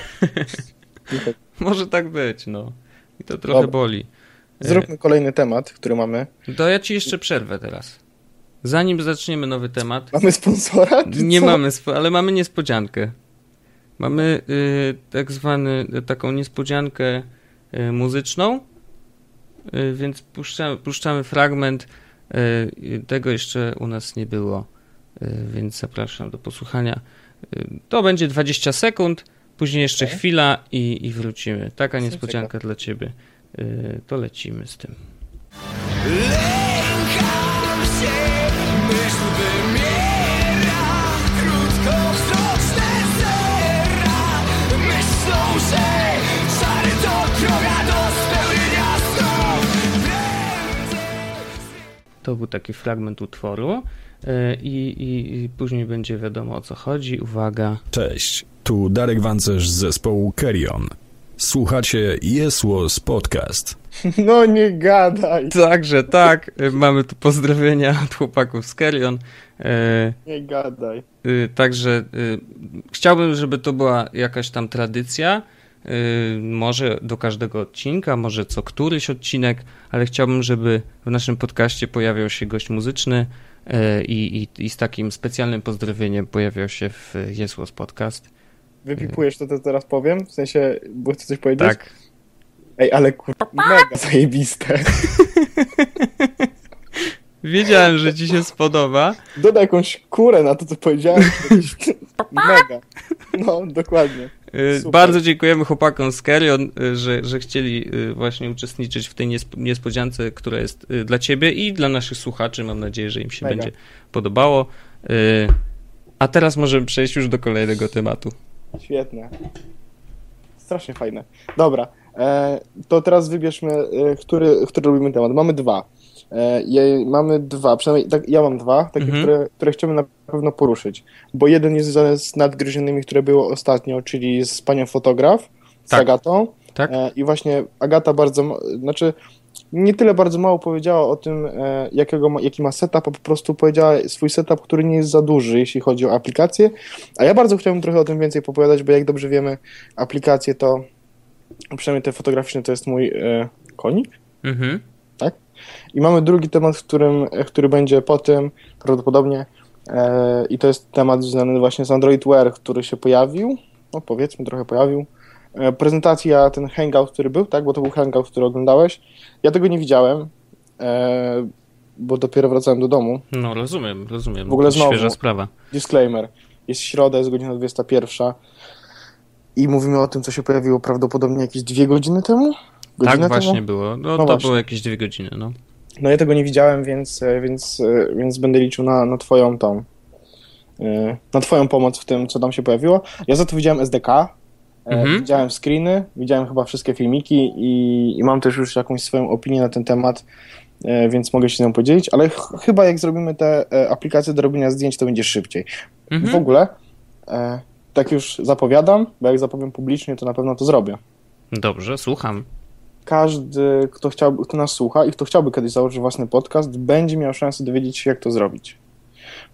(laughs) Może tak być, no. I to trochę Dobra. boli. Zróbmy kolejny temat, który mamy. To ja ci jeszcze przerwę teraz. Zanim zaczniemy nowy temat. Mamy sponsora? Nie co? mamy, ale mamy niespodziankę. Mamy y, tak zwany, taką niespodziankę y, muzyczną, y, więc puszczamy, puszczamy fragment E, tego jeszcze u nas nie było, e, więc zapraszam do posłuchania. E, to będzie 20 sekund, później jeszcze okay. chwila i, i wrócimy. Taka niespodzianka dla ciebie. To lecimy z tym. Lękam To był taki fragment utworu e, i, i, i później będzie wiadomo o co chodzi. Uwaga. Cześć, tu Darek Wancerz z zespołu Kerion. Słuchacie Jesłos Podcast. (laughs) No nie gadaj. Także tak, y, mamy tu pozdrowienia od chłopaków z Kerion. E, Nie gadaj. Także chciałbym, żeby to była jakaś tam tradycja. Y, Może do każdego odcinka, może co któryś odcinek, ale chciałbym, żeby w naszym podcaście pojawiał się gość muzyczny e, i, i, i z takim specjalnym pozdrowieniem pojawiał się w Jesłos Podcast. Wypipujesz to, co teraz powiem? W sensie, bo chcesz coś powiedzieć? Tak. Ej, ale kur... mega zajebiste. (laughs) Wiedziałem, że ci się spodoba. Dodaj jakąś kurę na to, co powiedziałem. (laughs) mega. No, dokładnie. Y, Super. Bardzo dziękujemy chłopakom z Kerion, y, że, że chcieli y, właśnie uczestniczyć w tej niesp- niespodziance, która jest dla ciebie i dla naszych słuchaczy. Mam nadzieję, że im się Mega. będzie podobało. A teraz możemy przejść już do kolejnego tematu. Świetne. Strasznie fajne. Dobra, e, to teraz wybierzmy, e, który, który robimy temat. Mamy dwa. E, mamy dwa, przynajmniej tak, ja mam dwa, takie, Mhm. które, które chciałbym na pewno poruszyć. Bo jeden jest związany z nadgryzionymi, które było ostatnio, czyli z panią fotograf, z Tak. Agatą. Tak? E, I właśnie Agata bardzo, znaczy nie tyle bardzo mało powiedziała o tym, e, jakiego ma, jaki ma setup, a po prostu powiedziała swój setup, który nie jest za duży, jeśli chodzi o aplikacje. A ja bardzo chciałbym trochę o tym więcej opowiadać, bo jak dobrze wiemy, aplikacje to, przynajmniej te fotograficzne, to jest mój e, konik. Mhm. I mamy drugi temat, w którym, który będzie po tym prawdopodobnie e, i to jest temat związany właśnie z Android Wear, który się pojawił, no powiedzmy trochę pojawił. E, prezentacja, ten hangout, który był, tak, bo to był hangout, który oglądałeś. Ja tego nie widziałem, e, bo dopiero wracałem do domu. No rozumiem, rozumiem. W ogóle To znowu. Świeża sprawa. Disclaimer, jest środa, jest godzina 21 i mówimy o tym, co się pojawiło prawdopodobnie jakieś dwie godziny temu? Godzinę tak właśnie Temu? było. No, No to właśnie. było jakieś dwie godziny, no. No ja tego nie widziałem, więc, e, więc, e, więc będę liczył na, na twoją tą e, na twoją pomoc w tym, co tam się pojawiło. Ja za to widziałem SDK, Mhm. widziałem screeny, widziałem chyba wszystkie filmiki i, i mam też już jakąś swoją opinię na ten temat, więc mogę się z nią podzielić, ale ch chyba jak zrobimy te aplikacje do robienia zdjęć, to będzie szybciej. W Mhm. ogóle, e, tak już zapowiadam, bo jak zapowiem publicznie, to na pewno to zrobię. Dobrze, słucham. Każdy, kto, chciałby, kto nas słucha i kto chciałby kiedyś założyć własny podcast, będzie miał szansę dowiedzieć się, jak to zrobić.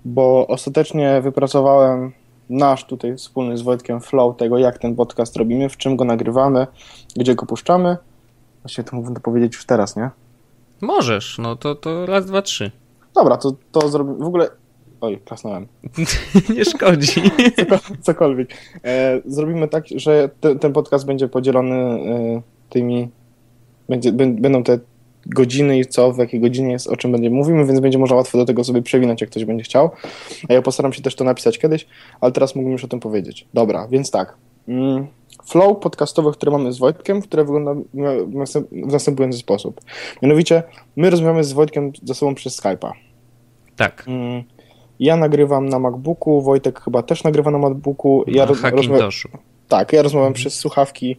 Bo ostatecznie wypracowałem nasz tutaj wspólny z Wojtkiem flow tego, jak ten podcast robimy, w czym go nagrywamy, gdzie go puszczamy. Właściwie to mógłbym to powiedzieć już teraz, nie? Możesz, no to, to raz, dwa, trzy. Dobra, to, to zrobimy. W ogóle. Oj, klasnąłem. (laughs) Nie szkodzi. Coko- (laughs) Cokolwiek. E, zrobimy tak, że te, ten podcast będzie podzielony e, tymi. Będzie, bę- będą te godziny i co, w jakiej godzinie jest, o czym będziemy mówimy, więc będzie można łatwo do tego sobie przewinąć, jak ktoś będzie chciał. A ja postaram się też to napisać kiedyś, ale teraz mógłbym już o tym powiedzieć. Dobra, więc tak. Mm, Flow podcastowy, który mamy z Wojtkiem, które wygląda w następ- w następujący sposób. Mianowicie, my rozmawiamy z Wojtkiem ze sobą przez Skype'a. Tak. Mm, Ja nagrywam na MacBooku, Wojtek chyba też nagrywa na MacBooku. Ja Hackintoshu. tak, ja rozmawiam przez słuchawki,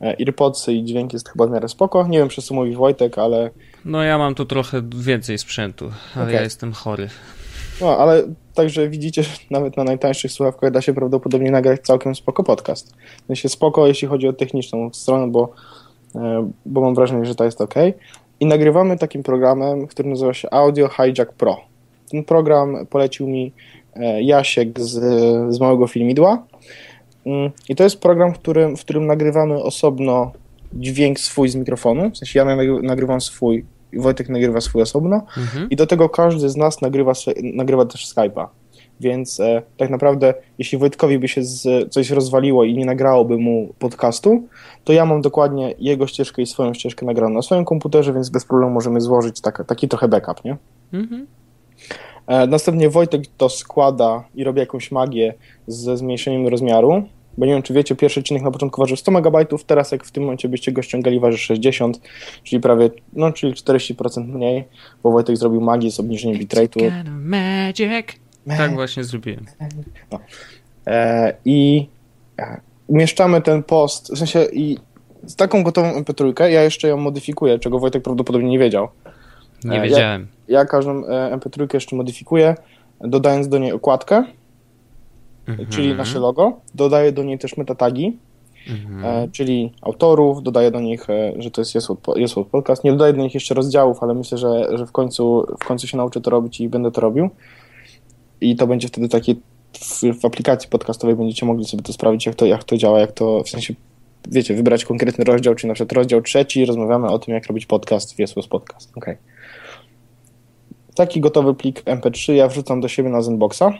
e, earpodsy i dźwięk jest chyba w miarę spoko. Nie wiem, przez co mówi Wojtek, ale No ja mam tu trochę więcej sprzętu, ale Okej. ja jestem chory. no, ale także widzicie, że (laughs) nawet na najtańszych słuchawkach da się prawdopodobnie nagrać całkiem spoko podcast. W sensie spoko, jeśli chodzi o techniczną stronę, bo, e, bo mam wrażenie, że to jest ok. I nagrywamy takim programem, który nazywa się Audio Hijack Pro. Ten program polecił mi e, Jasiek z, z Małego Filmidła. Mm, I to jest program, w którym, w którym nagrywamy osobno dźwięk swój z mikrofonu. W sensie ja nagry- nagrywam swój, Wojtek nagrywa swój osobno. Mhm. I do tego każdy z nas nagrywa, nagrywa też Skype'a. Więc e, tak naprawdę, jeśli Wojtkowi by się z, coś rozwaliło i nie nagrałoby mu podcastu, to ja mam dokładnie jego ścieżkę i swoją ścieżkę nagraną na swoim komputerze, więc bez problemu możemy złożyć taka, taki trochę backup, nie? Mhm. E, następnie Wojtek to składa i robi jakąś magię ze zmniejszeniem rozmiaru. Bo nie wiem, czy wiecie, pierwszy odcinek na początku ważył 100 MB, teraz jak w tym momencie byście go ściągali, waży 60, czyli prawie, no czyli 40% mniej, bo Wojtek zrobił magię z obniżeniem bitrate'u. Magic. Tak właśnie zrobiłem. E, I e, umieszczamy ten post, w sensie i z taką gotową MP3, ja jeszcze ją modyfikuję, czego Wojtek prawdopodobnie nie wiedział. Nie E, wiedziałem. Ja każdą e, MP3 jeszcze modyfikuję, dodając do niej okładkę, Mhm. czyli nasze logo, dodaję do niej też metatagi mhm. e, czyli autorów, dodaję do nich, że to jest Yes Podcast. Nie dodaję do nich jeszcze rozdziałów, ale myślę, że, że w, końcu, w końcu się nauczę to robić i będę to robił. I to będzie wtedy takie w, w, aplikacji podcastowej będziecie mogli sobie to sprawdzić, jak to, jak to działa, jak to w sensie, wiecie, wybrać konkretny rozdział, czyli na przykład rozdział trzeci, rozmawiamy o tym, jak robić podcast w Jesłos Podcast. Okay. Taki gotowy plik MP3 ja wrzucam do siebie na Zenboxa.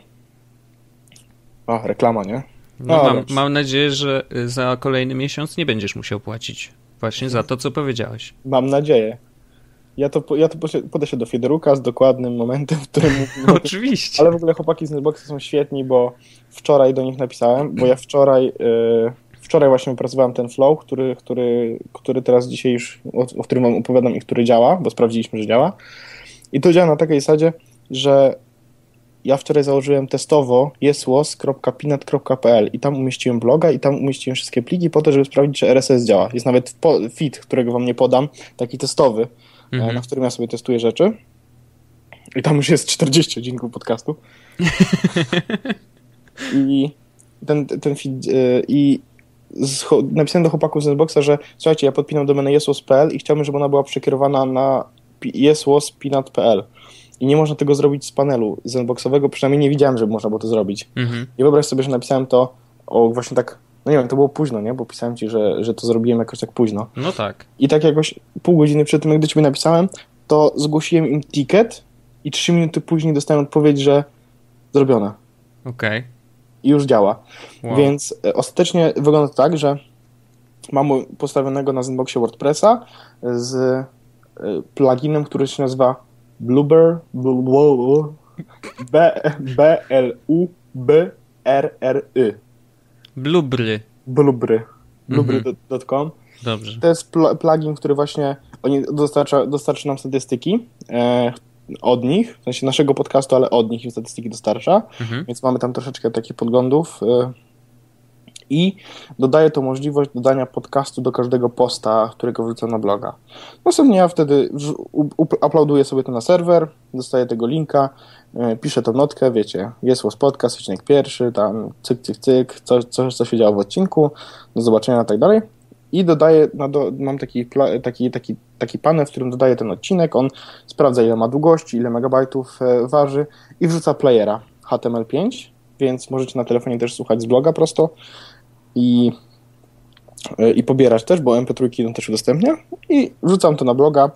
O, reklama, nie? No, no mam, mam, nadzieję, że za kolejny miesiąc nie będziesz musiał płacić właśnie za to, co powiedziałeś. Mam nadzieję. Ja to, ja to podejdę do Fiederuka z dokładnym momentem, w którym... (laughs) Oczywiście. Ale w ogóle chłopaki z Netboxa są świetni, bo wczoraj do nich napisałem, bo ja wczoraj... Yy, wczoraj właśnie opracowałem ten flow, który, który, który teraz dzisiaj już, o, o którym wam opowiadam i który działa, bo sprawdziliśmy, że działa. I to działa na takiej zasadzie, że ja wczoraj założyłem testowo jesłos.pinat.pl i tam umieściłem bloga i tam umieściłem wszystkie pliki po to, żeby sprawdzić, czy RSS działa. Jest nawet feed, którego wam nie podam, taki testowy, e, mhm. na którym ja sobie testuję rzeczy. I tam już jest 40 odcinków podcastu. (laughs) I ten, ten feed, e, i napisałem do chłopaków z Xboxa, że słuchajcie, ja podpinam domenę jesłos.pl i chciałbym, żeby ona była przekierowana na jesłos.pinat.pl i nie można tego zrobić z panelu zenboxowego, przynajmniej nie widziałem, żeby można było to zrobić. Mhm. I wyobraź sobie, że napisałem to o właśnie tak, no nie wiem, to było późno, nie? Bo pisałem ci, że, że to zrobiłem jakoś tak późno. No tak. I tak jakoś pół godziny przed tym, gdy ciebie napisałem, to zgłosiłem im ticket i trzy minuty później dostałem odpowiedź, że zrobione. Okej. Okay. I już działa. Wow. Więc e, ostatecznie wygląda to tak, że mam postawionego na Zenboxie WordPressa z pluginem, który się nazywa Blubber, B-L-U-B-R-R-Y. Blubry. Blubry. Blubry.com. Mhm. Dobrze. To jest pl plugin, który właśnie oni dostarcza, dostarcza nam statystyki e, od nich, w sensie naszego podcastu, ale od nich im statystyki dostarcza, mhm. więc mamy tam troszeczkę takich podglądów. E, i dodaję to możliwość dodania podcastu do każdego posta, którego wrzucę na bloga. Następnie ja wtedy uploaduję sobie to na serwer, dostaję tego linka, e, piszę tą notkę, wiecie, jest was podcast, odcinek pierwszy, tam cyk, cyk, cyk, coś, coś co się działo w odcinku, do zobaczenia i tak dalej. I dodaję, no do, mam taki, taki, taki, taki panel, w którym dodaję ten odcinek, on sprawdza ile ma długości, ile megabajtów e, waży i wrzuca playera HTML5, więc możecie na telefonie też słuchać z bloga prosto i, e, i pobierać też, bo MP3 on też udostępnia i wrzucam to na bloga.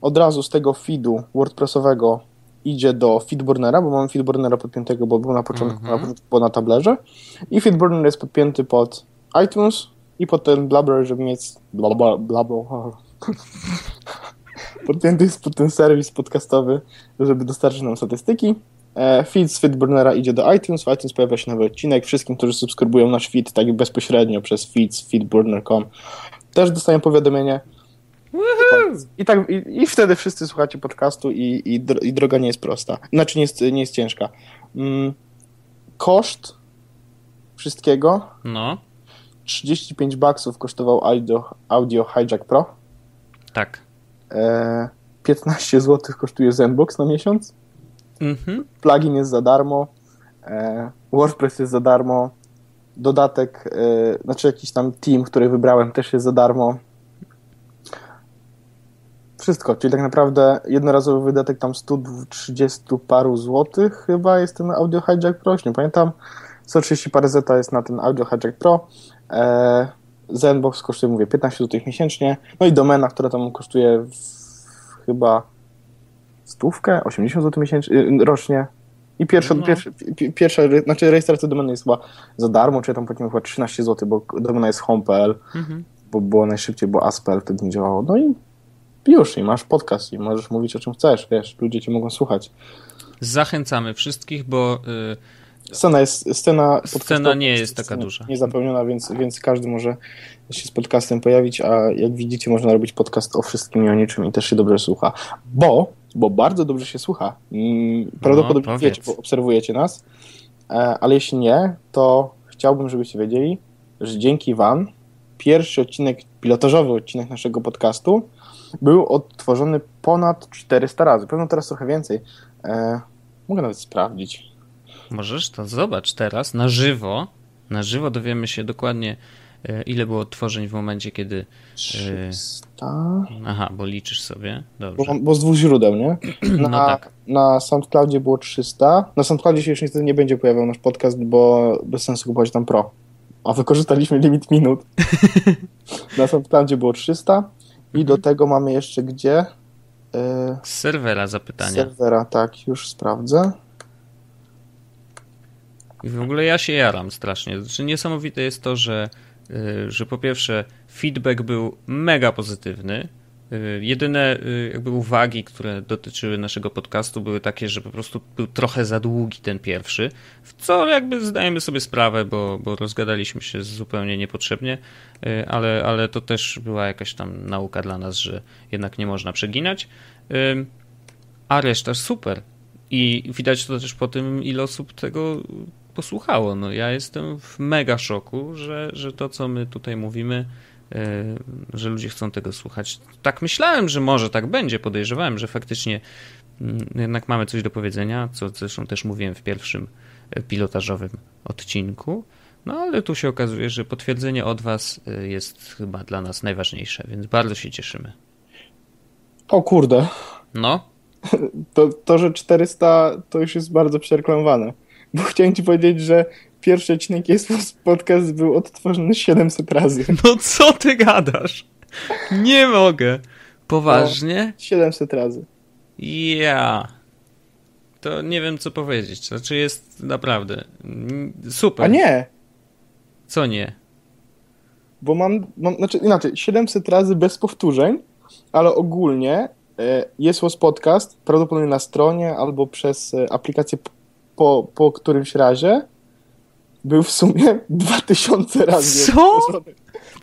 Od razu z tego feedu WordPressowego idzie do Feedburnera, bo mam Feedburnera podpiętego, bo był na początku, mm -hmm. na, na tablerze i Feedburner jest podpięty pod iTunes i pod ten Blabber, żeby mieć bla bla bla, bla. (laughs) podpięty jest pod ten serwis podcastowy, żeby dostarczyć nam statystyki feed z Feedburnera idzie do iTunes, w iTunes pojawia się nowy odcinek. Wszystkim, którzy subskrybują nasz feed tak bezpośrednio przez feed z feedburner.com też dostają powiadomienie. I, tak, i, I wtedy wszyscy słuchacie podcastu i, i, i, droga nie jest prosta. Znaczy nie jest, nie jest ciężka. Mm, koszt wszystkiego no. 35 baksów kosztował Audio, Audio Hijack Pro. Tak. E, 15 zł kosztuje Zenbox na miesiąc. Mhm. Plugin jest za darmo, e, WordPress jest za darmo, dodatek, e, znaczy jakiś tam team, który wybrałem też jest za darmo. Wszystko, czyli tak naprawdę jednorazowy wydatek tam 130 paru złotych chyba jest ten Audio Hijack Pro, nie pamiętam. 130 parę zeta jest na ten Audio Hijack Pro. E, Zenbox kosztuje, mówię, 15 zł miesięcznie. No i domena, która tam kosztuje chyba stówkę, 80 zł miesięcznie, y, rocznie. I pierwsza, no. pierwsza, pierwsza, znaczy rejestracja domeny jest chyba za darmo, czy ja tam płaciłem chyba 13 zł, bo domena jest home.pl, mhm. bo było najszybciej, bo ASPL wtedy nie działało. No i już, i masz podcast i możesz mówić o czym chcesz, wiesz, ludzie cię mogą słuchać. Zachęcamy wszystkich, bo... Yy, scena jest, scena, scena nie jest taka duża. Niezapełniona, więc, więc każdy może się z podcastem pojawić, a jak widzicie można robić podcast o wszystkim i o niczym i też się dobrze słucha, bo bo bardzo dobrze się słucha. Mm, prawdopodobnie no, wiecie, bo obserwujecie nas, e, ale jeśli nie, to chciałbym, żebyście wiedzieli, że dzięki Wam pierwszy odcinek, pilotażowy odcinek naszego podcastu był odtworzony ponad 400 razy. Pewno teraz trochę więcej. E, mogę nawet sprawdzić. Możesz to zobacz teraz na żywo. Na żywo dowiemy się dokładnie, E, ile było odtworzeń w momencie, kiedy... 300... Aha, bo liczysz sobie, Bo, dobrze. bo z dwóch źródeł, nie? (clears throat) Na, No tak. na SoundCloudzie było 300. Na SoundCloudzie się już niestety nie będzie pojawiał nasz podcast, bo bez sensu kupować tam Pro. A wykorzystaliśmy limit minut. (laughs) na SoundCloudzie było 300 i do tego mamy jeszcze gdzie? Z serwera zapytania. serwera, tak, już sprawdzę. I w ogóle ja się jaram strasznie. Znaczy niesamowite jest to, że, y, że po pierwsze feedback był mega pozytywny. Y, Jedyne y, jakby uwagi, które dotyczyły naszego podcastu były takie, że po prostu był trochę za długi ten pierwszy, w co jakby zdajemy sobie sprawę, bo, bo rozgadaliśmy się zupełnie niepotrzebnie, ale, ale to też była jakaś tam nauka dla nas, że jednak nie można przeginać. A reszta super. I widać to też po tym, ile osób tego posłuchało. No, ja jestem w mega szoku, że, że to, co my tutaj mówimy, yy, że ludzie chcą tego słuchać. Tak myślałem, że może tak będzie. Podejrzewałem, że faktycznie mm, jednak mamy coś do powiedzenia, co zresztą też mówiłem w pierwszym e, pilotażowym odcinku. No ale tu się okazuje, że potwierdzenie od Was e, jest chyba dla nas najważniejsze, więc bardzo się cieszymy. O kurde, No, (laughs) to, to, że 400 to już jest bardzo przereklamowane. Bo chciałem ci powiedzieć, że pierwszy odcinek jest podcast był odtworzony 700 razy. no co ty gadasz? Nie mogę. Poważnie? 700 razy. Ja. To nie wiem, co powiedzieć. Znaczy, jest naprawdę super. A nie, Co nie? bo mam, mam znaczy inaczej, 700 razy bez powtórzeń, ale ogólnie e, jest podcast, prawdopodobnie na stronie albo przez e, aplikację po, po którymś razie był w sumie (laughs) 2000 razy. Co?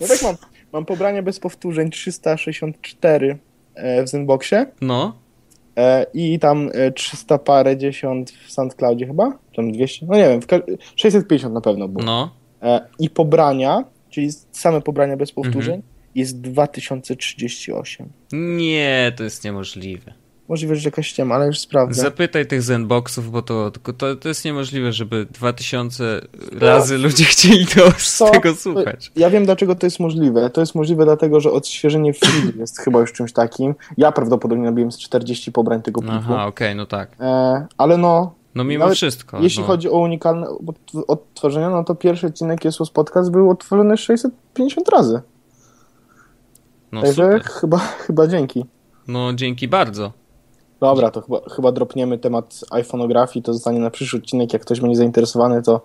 No tak mam, mam pobrania bez powtórzeń 364 e, w Zenboxie No, e, i tam e, 300 parę dziesiąt w SoundCloudzie chyba, tam 200, no nie wiem, w ka- 650 na pewno było. no. E, I pobrania, czyli same pobrania bez powtórzeń, Mhm. jest 2038. Nie, to jest niemożliwe. Możliwe, że jakaś ściema, ale już sprawdzę. Zapytaj tych Zenboxów, bo to, to, to jest niemożliwe, żeby 2000 razy ludzie chcieli to z tego słuchać. Ja wiem, dlaczego to jest możliwe. To jest możliwe dlatego, że odświeżenie feedu jest chyba już czymś takim. Ja prawdopodobnie nabiłem z 40 pobrań tego pliku. Aha, okej, no tak. E, ale no, No mimo Nawet wszystko. jeśli no. chodzi o unikalne od- odtworzenia, no to pierwszy odcinek jest Podcast był odtworzony 650 razy. No Także super. chyba, chyba dzięki. No dzięki bardzo. Dobra, to chyba, chyba dropniemy temat iPhoneografii, to zostanie na przyszły odcinek. Jak ktoś będzie zainteresowany, to,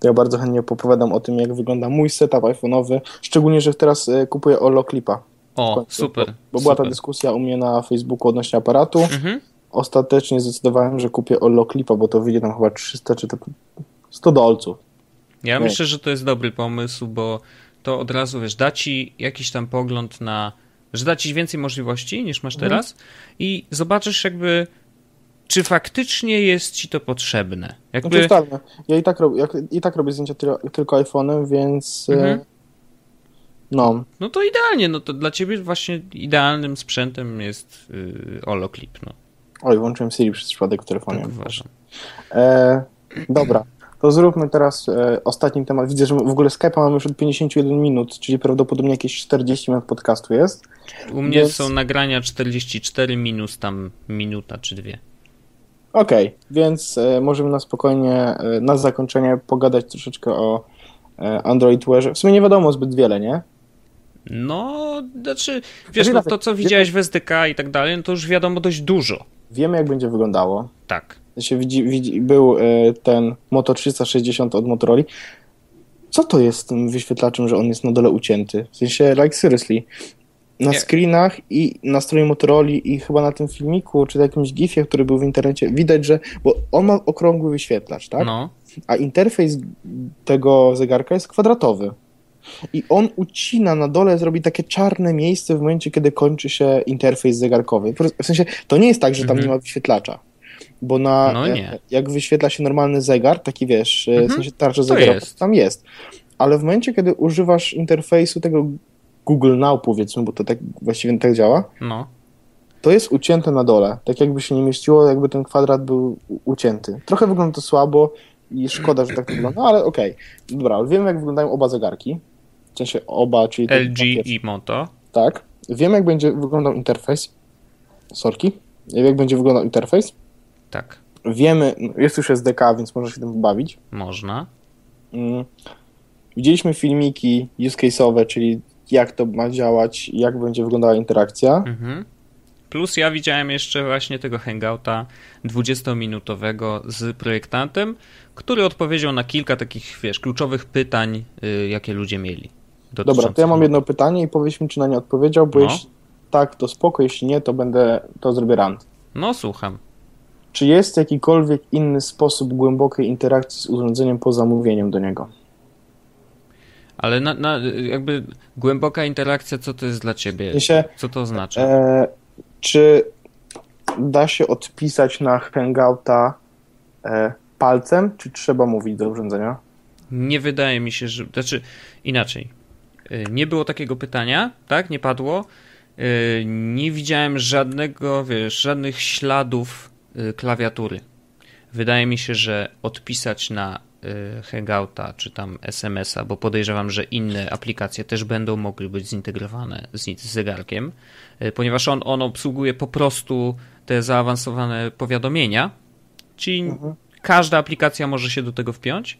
to ja bardzo chętnie opowiadam o tym, jak wygląda mój setup iPhone'owy. Szczególnie, że teraz e, kupuję Ollo Clipa. w O, końcu, super. Bo, bo była ta super. dyskusja u mnie na Facebooku odnośnie aparatu. Mhm. Ostatecznie zdecydowałem, że kupię Ollo Clipa, bo to wyjdzie tam chyba 300 czy to 100 dolców. Ja Nie. myślę, że to jest dobry pomysł, bo to od razu, wiesz, da ci jakiś tam pogląd na, że da ci więcej możliwości niż masz Mhm. teraz i zobaczysz jakby, czy faktycznie jest ci to potrzebne. Jakby, ustalmy, ja i tak, robię, jak, i tak robię zdjęcia tylko iPhone'em, więc e, Mhm. no, no to idealnie, no to dla ciebie właśnie idealnym sprzętem jest yy, Oloclip, no, oj, włączyłem Siri przez przypadek w telefonie. tak uważam. E, dobra, to zróbmy teraz e, ostatni temat. Widzę, że w ogóle Skype'a mamy już od 51 minut, czyli prawdopodobnie jakieś 40 minut podcastu jest. U mnie Więc- są nagrania 44 minus tam minuta czy dwie. Okej, więc e, możemy na spokojnie e, na zakończenie pogadać troszeczkę o e, Android Wearze. W sumie nie wiadomo zbyt wiele, nie? No, znaczy, wiesz, no, inaczej, to co wiesz- widziałeś w SDK i tak dalej, no to już wiadomo dość dużo. Wiemy, jak będzie wyglądało. Tak. Się widzi, widzi, był e, ten Moto 360 od Motorola. Co to jest z tym wyświetlaczem, że on jest na dole ucięty? W sensie, like seriously. Na Nie. screenach i na stronie Motorola i chyba na tym filmiku, czy na jakimś gifie, który był w internecie, widać, że, bo on ma okrągły wyświetlacz, tak? No. A interfejs tego zegarka jest kwadratowy. I on ucina na dole, zrobi takie czarne miejsce w momencie, kiedy kończy się interfejs zegarkowy. W sensie, to nie jest tak, że tam Mhm. nie ma wyświetlacza. Bo na, No jak wyświetla się normalny zegar, taki wiesz, e, w Mhm. sensie tarcza zegarowa, tam jest. Ale w momencie, kiedy używasz interfejsu tego Google Now, powiedzmy, bo to tak właściwie tak działa, No. to jest ucięte na dole. Tak jakby się nie mieściło, jakby ten kwadrat był ucięty. Trochę wygląda to słabo i szkoda, że tak to wygląda, ale okej. Dobra, ale wiemy jak wyglądają oba zegarki. W sensie oba, czyli... LG i Moto. Tak. Wiem, jak będzie wyglądał interfejs. Sorki. Wiem, jak będzie wyglądał interfejs. Tak, Wiemy, jest już SDK, więc można się tym pobawić. można. Mm. Widzieliśmy filmiki use case'owe, czyli jak to ma działać, jak będzie wyglądała interakcja. Mhm. Plus ja widziałem jeszcze właśnie tego hangouta 20-minutowego z projektantem, który odpowiedział na kilka takich, wiesz, kluczowych pytań, y, jakie ludzie mieli. Dobra, to ja mam jedno pytanie i powiedz mi, czy na nie odpowiedział, bo No. jeśli tak, to spoko, jeśli nie, to będę, to zrobię rant. No, słucham. Czy jest jakikolwiek inny sposób głębokiej interakcji z urządzeniem po zamówieniu do niego? Ale na, na, jakby głęboka interakcja, co to jest dla ciebie? Co to oznacza? e, czy da się odpisać na hangouta e, palcem, czy trzeba mówić do urządzenia? Nie wydaje mi się, że. Znaczy, inaczej. Y, Nie było takiego pytania, tak? Nie padło. Y, Nie widziałem żadnego, wiesz, żadnych śladów y, klawiatury. Wydaje mi się, że odpisać na Hangouta czy tam SMS-a, bo podejrzewam, że inne aplikacje też będą mogły być zintegrowane z, zegarkiem, ponieważ on, on obsługuje po prostu te zaawansowane powiadomienia, czyli każda aplikacja może się do tego wpiąć.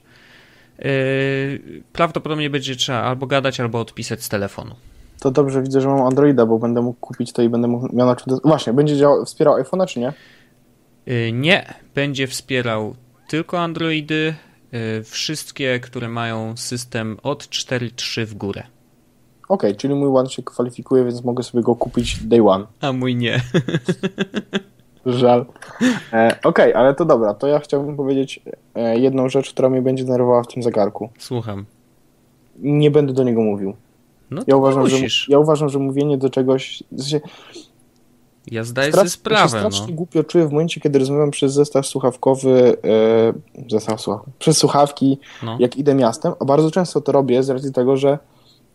Yy, prawdopodobnie będzie trzeba albo gadać, albo odpisać z telefonu. To dobrze, widzę, że mam Androida, bo będę mógł kupić to i będę mógł miał na czym... Właśnie, będzie działał, wspierał iPhone'a, czy nie? Yy, Nie, będzie wspierał tylko Androidy, yy, wszystkie, które mają system od 4.3 w górę. Okej, czyli mój One się kwalifikuje, więc mogę sobie go kupić day one. A mój nie. (laughs) Żal. E, Okej, ale to dobra, to ja chciałbym powiedzieć e, jedną rzecz, która mnie będzie denerwowała w tym zegarku. Słucham. Nie będę do niego mówił. No Ja uważam, nie że, musisz. ja uważam, że mówienie do czegoś... Sensie, Ja zdaję strac- sobie ja się sprawę. strasznie No. głupio czuję w momencie, kiedy rozmawiam przez zestaw słuchawkowy, e, zestaw przez słuchawki, No. jak idę miastem, a bardzo często to robię z racji tego, że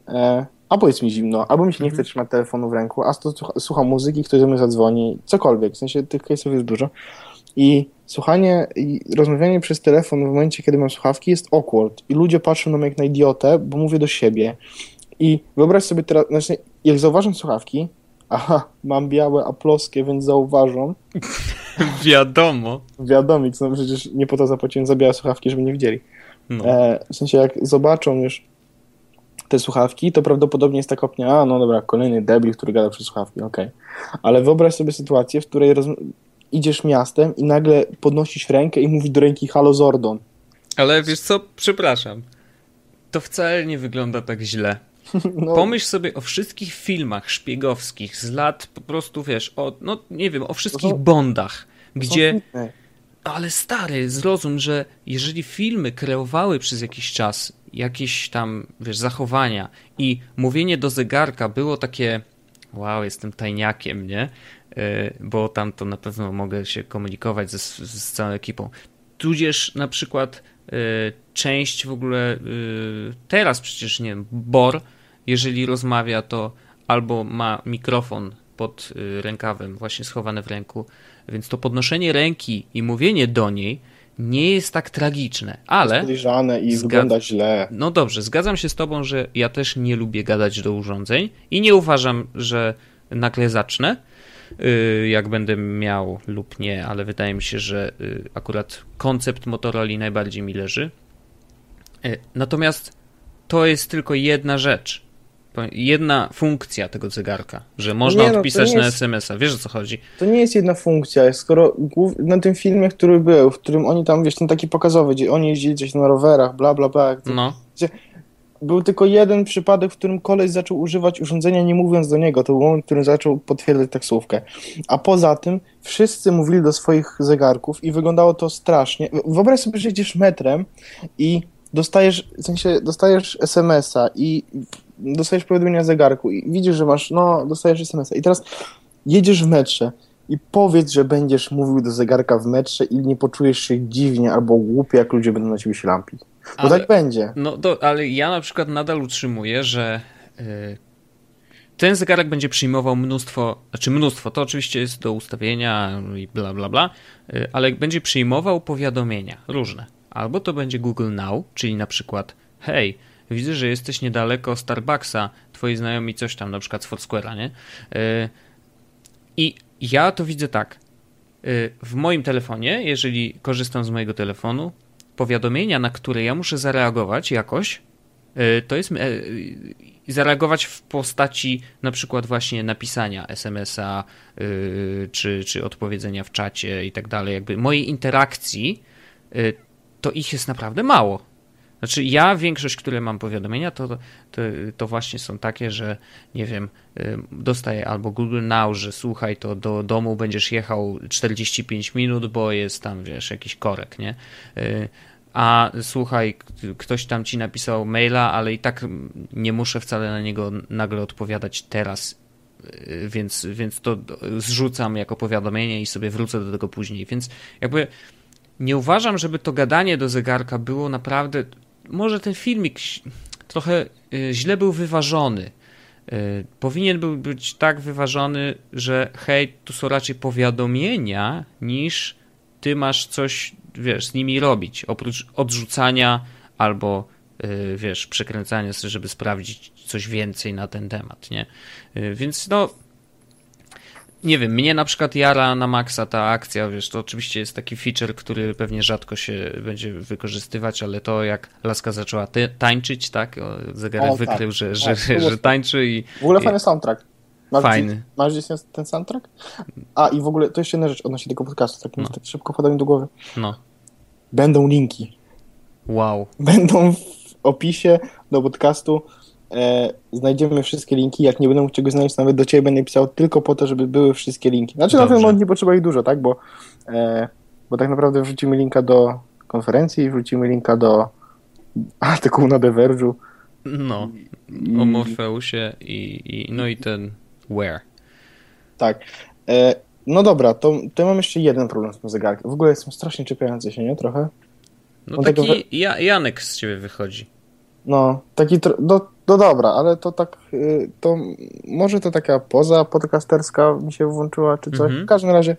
e, albo jest mi zimno, albo mi się nie Mhm. chce trzymać telefonu w ręku, a to słucha- słucham muzyki, ktoś do mnie zadzwoni, cokolwiek, w sensie tych case'ów jest dużo. I słuchanie i rozmawianie przez telefon w momencie, kiedy mam słuchawki jest awkward i ludzie patrzą na mnie jak na idiotę, bo mówię do siebie. I wyobraź sobie teraz, znaczy, jak zauważam słuchawki, aha, mam białe, a ploskie, więc zauważą, (laughs) Wiadomo. wiadomik, no przecież nie po to zapłaciłem za białe słuchawki, żeby nie widzieli. No. E, w sensie, jak zobaczą już te słuchawki, to prawdopodobnie jest taka opinia, a no dobra, kolejny debil, który gada przez słuchawki, okej. Ale wyobraź sobie sytuację, w której idziesz miastem i nagle podnosisz rękę i mówisz do ręki halo Zordon. Ale wiesz co, przepraszam. To wcale nie wygląda tak źle. (laughs) No, Pomyśl sobie o wszystkich filmach szpiegowskich z lat po prostu, wiesz, o, no nie wiem, o wszystkich bondach, gdzie... Ale stary, zrozum, że jeżeli filmy kreowały przez jakiś czas jakieś tam, wiesz, zachowania i mówienie do zegarka było takie wow, jestem tajniakiem, nie? Yy, Bo tam to na pewno mogę się komunikować ze, z całą ekipą. Tudzież na przykład yy, część w ogóle yy, teraz przecież, nie wiem, Bor, jeżeli rozmawia, to albo ma mikrofon pod y, rękawem, właśnie schowany w ręku, więc to podnoszenie ręki i mówienie do niej nie jest tak tragiczne, ale Podejrzane i Zgad- wygląda źle. no dobrze, zgadzam się z tobą, że ja też nie lubię gadać do urządzeń i nie uważam, że nagle zacznę, y, jak będę miał lub nie, ale wydaje mi się, że y, akurat koncept Motorola najbardziej mi leży. Y, Natomiast to jest tylko jedna rzecz. Jedna funkcja tego zegarka, że można Nie, no, odpisać nie na jest- SMS-a. Wiesz o co chodzi? To nie jest jedna funkcja, skoro na tym filmie, który był, w którym oni tam, wiesz, ten taki pokazowy, gdzie oni jeździli gdzieś na rowerach, bla, bla, bla. No, Był tylko jeden przypadek, w którym koleś zaczął używać urządzenia nie mówiąc do niego. To był moment, w którym zaczął potwierdzać taksówkę. A poza tym wszyscy mówili do swoich zegarków i wyglądało to strasznie. Wyobraź sobie, że jedziesz metrem i dostajesz, w sensie dostajesz SMS-a i dostajesz powiadomienia z zegarku i widzisz, że masz, no, dostajesz SMS-a i teraz jedziesz w metrze i powiedz, że będziesz mówił do zegarka w metrze i nie poczujesz się dziwnie albo głupie, jak ludzie będą na ciebie się lampić. Bo Ale- tak będzie. No, do, ale ja na przykład nadal utrzymuję, że y, ten zegarek będzie przyjmował mnóstwo, znaczy mnóstwo, to oczywiście jest do ustawienia i bla bla bla, y, ale będzie przyjmował powiadomienia różne. Albo to będzie Google Now, czyli na przykład hej, widzę, że jesteś niedaleko Starbucksa, twoi znajomi coś tam, na przykład z Foursquare'a, nie? Y, I ja to widzę tak. Y, w moim telefonie, jeżeli korzystam z mojego telefonu, powiadomienia, na które ja muszę zareagować jakoś, y, to jest zareagować w postaci na przykład właśnie napisania SMS-a czy, czy odpowiedzenia w czacie i tak dalej. Jakby mojej interakcji to ich jest naprawdę mało. Znaczy, ja większość, które mam powiadomienia, to, to, to, właśnie są takie, że nie wiem, y, dostaję albo Google Now, że słuchaj, to do domu będziesz jechał 45 minut, bo jest tam, wiesz, jakiś korek, nie? Y, a słuchaj, ktoś tam ci napisał maila, ale i tak nie muszę wcale na niego nagle odpowiadać teraz, y, więc, więc to zrzucam jako powiadomienie i sobie wrócę do tego później. Więc jakby nie uważam, żeby to gadanie do zegarka było naprawdę. Może ten filmik trochę y, źle był wyważony. Y, powinien był być tak wyważony, że hej, tu są raczej powiadomienia, niż ty masz coś, wiesz, z nimi robić. Oprócz odrzucania albo, y, wiesz, przekręcania sobie, żeby sprawdzić coś więcej na ten temat, nie? Więc no, nie wiem, mnie na przykład jara na maksa ta akcja, wiesz, to oczywiście jest taki feature, który pewnie rzadko się będzie wykorzystywać, ale to jak Laska zaczęła tańczyć, tak, zegarek o, wykrył, tak. że, że, że, że, tańczy i... W ogóle fajny soundtrack. Masz Fajny. Gdzieś, masz gdzieś ten soundtrack? A i w ogóle, to jeszcze jedna rzecz odnośnie tego podcastu, tak, no. tak szybko wpada mi do głowy. No. Będą linki. Wow. Będą w opisie do podcastu e, znajdziemy wszystkie linki. Jak nie będę mógł czegoś znaleźć, nawet do ciebie będę pisał tylko po to, żeby były wszystkie linki. Znaczy Dobrze. na ten moment nie potrzeba ich dużo, tak? Bo, e, bo tak naprawdę wrzucimy linka do konferencji, wrzucimy linka do artykułu na The Verge'u. No, o Morfeusie i, i, no i ten Where. Tak. E, no dobra, to, to mam jeszcze jeden problem z tym zegarkiem. W ogóle jestem strasznie czepiający się, nie? Trochę. No Mam taki tego... ja, Janek z ciebie wychodzi. No, taki, no, no dobra, ale to tak, y, to może to taka poza podcasterska mi się włączyła, czy coś. Mhm. W każdym razie